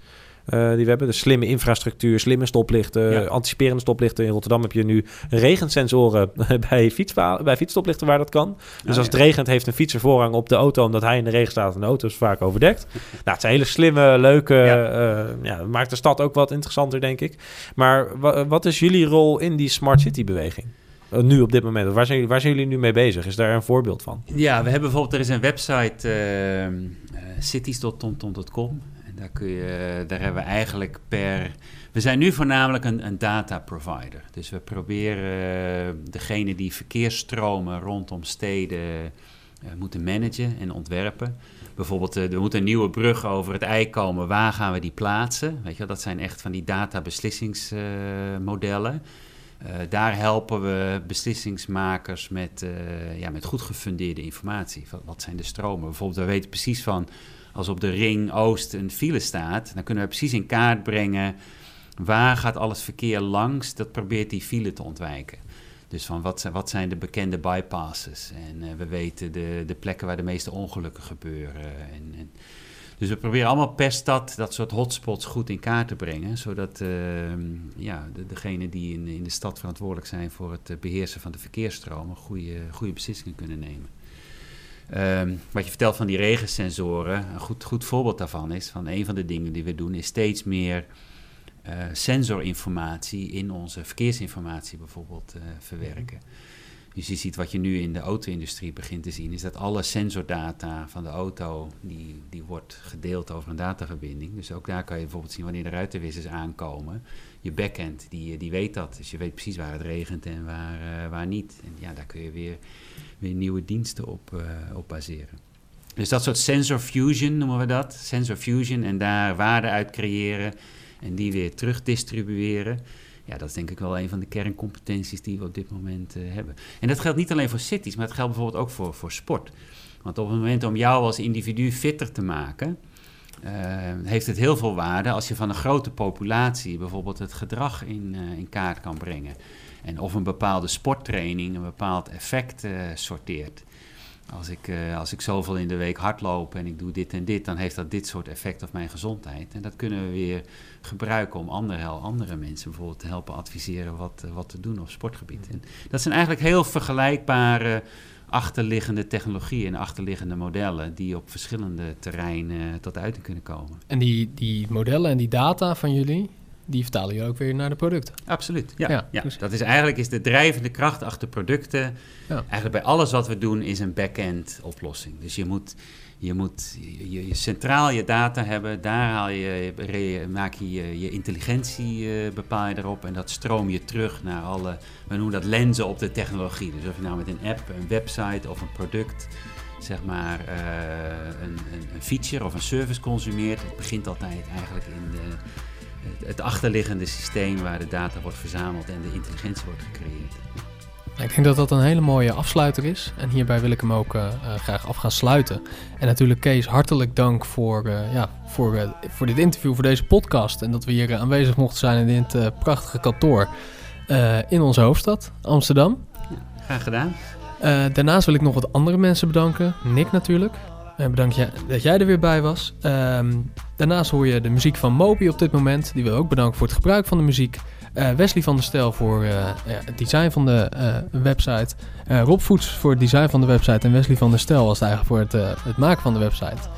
Uh, die we hebben. De slimme infrastructuur, slimme stoplichten, Ja. anticiperende stoplichten. In Rotterdam heb je nu regensensoren <laughs> bij, fietspa- bij fietsstoplichten waar dat kan. Dus Oh, als het regent, heeft een fietser voorrang op de auto omdat hij in de regen staat en de auto is vaak overdekt. <laughs> nou, het zijn hele slimme, leuke. Eh, ja, dat maakt de stad ook wat interessanter, denk ik. Maar wa- wat is jullie rol in die smart city beweging? Eh, Nu op dit moment. Waar zijn, jullie, waar zijn jullie nu mee bezig? Is daar een voorbeeld van? Ja, we hebben bijvoorbeeld, er is een website, uh, uh, cities.tomtom.com. Daar, kun je, daar hebben we eigenlijk per... We zijn nu voornamelijk een, een data provider. Dus we proberen uh, degene die verkeersstromen rondom steden uh, moeten managen en ontwerpen. Bijvoorbeeld, uh, er moet een nieuwe brug over het ei komen. Waar gaan we die plaatsen? Weet je, wel, dat zijn echt van die data beslissingsmodellen. Uh, daar helpen we beslissingsmakers met, ja, met goed gefundeerde informatie. Wat, zijn de stromen? Bijvoorbeeld, we weten precies van als op de ring Oost een file staat, dan kunnen we precies in kaart brengen waar gaat alles verkeer langs. Dat probeert die file te ontwijken. Dus van wat zijn, wat zijn de bekende bypasses? En uh, we weten de, de plekken waar de meeste ongelukken gebeuren. En, en dus we proberen allemaal per stad dat soort hotspots goed in kaart te brengen. Zodat uh, ja, de, degenen die in, in de stad verantwoordelijk zijn voor het uh, beheersen van de verkeersstromen goede, goede beslissingen kunnen nemen. Um, wat je vertelt van die regensensoren, een goed, goed voorbeeld daarvan is, van een van de dingen die we doen, is steeds meer uh, sensorinformatie in onze verkeersinformatie bijvoorbeeld uh, verwerken. Dus je ziet wat je nu in de auto-industrie begint te zien, is dat alle sensordata van de auto, die, die wordt gedeeld over een dataverbinding. Dus ook daar kan je bijvoorbeeld zien wanneer de ruitenwissers aankomen. Je backend, die, die weet dat. Dus je weet precies waar het regent en waar, uh, waar niet. En ja, daar kun je weer, weer nieuwe diensten op, uh, op baseren. Dus dat soort sensor fusion noemen we dat. Sensor fusion en daar waarde uit creëren en die weer terug distribueren ja, dat is denk ik wel een van de kerncompetenties die we op dit moment hebben. En dat geldt niet alleen voor cities, maar het geldt bijvoorbeeld ook voor, voor sport. Want op het moment om jou als individu fitter te maken, heeft het heel veel waarde als je van een grote populatie bijvoorbeeld het gedrag in, in kaart kan brengen. En of een bepaalde sporttraining een bepaald effect uh, sorteert. Als ik, als ik zoveel in de week hardloop en ik doe dit en dit, dan heeft dat dit soort effect op mijn gezondheid. En dat kunnen we weer gebruiken om andere, andere mensen bijvoorbeeld te helpen adviseren wat, wat te doen op sportgebied. En dat zijn eigenlijk heel vergelijkbare achterliggende technologieën en achterliggende modellen die op verschillende terreinen tot uiting kunnen komen. En die, die modellen en die data van jullie, die vertalen je ook weer naar de producten. Absoluut, ja. ja, ja. Dat is eigenlijk is de drijvende kracht achter producten. Ja. Eigenlijk bij alles wat we doen is een back-end oplossing. Dus je moet, je moet je, je centraal je data hebben. Daar haal je, maak je je, je intelligentie, uh, bepaal je erop. En dat stroom je terug naar alle, we noemen dat lenzen op de technologie. Dus of je nou met een app, een website of een product zeg maar uh, een, een, feature of een service consumeert. Het begint altijd eigenlijk in de het achterliggende systeem waar de data wordt verzameld en de intelligentie wordt gecreëerd. Ik denk dat dat een hele mooie afsluiter is. En hierbij wil ik hem ook uh, graag af gaan sluiten. En natuurlijk, Kees, hartelijk dank voor, uh, ja, voor, voor dit interview, voor deze podcast. En dat we hier aanwezig mochten zijn in dit prachtige kantoor in onze hoofdstad, Amsterdam. Ja, graag gedaan. daarnaast wil ik nog wat andere mensen bedanken. Nick natuurlijk. En bedankt dat jij er weer bij was. Um, daarnaast hoor je de muziek van Moby op dit moment. Die wil ook bedanken voor het gebruik van de muziek. Uh, Wesley van der Stel voor uh, ja, het design van de website. Rob Voets voor het design van de website. En Wesley van der Stel was eigenlijk voor het, het maken van de website.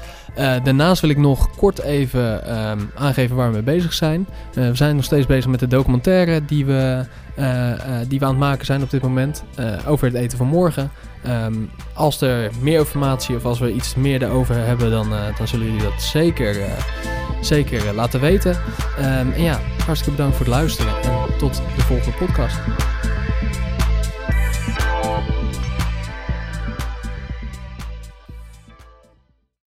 daarnaast wil ik nog kort even um, aangeven waar we mee bezig zijn. we zijn nog steeds bezig met de documentaire die we, die we aan het maken zijn op dit moment. over het eten van morgen. Um, als er meer informatie of als we iets meer daarover hebben, dan, uh, dan zullen jullie dat zeker, uh, zeker uh, laten weten. Um, en ja, hartstikke bedankt voor het luisteren en tot de volgende podcast.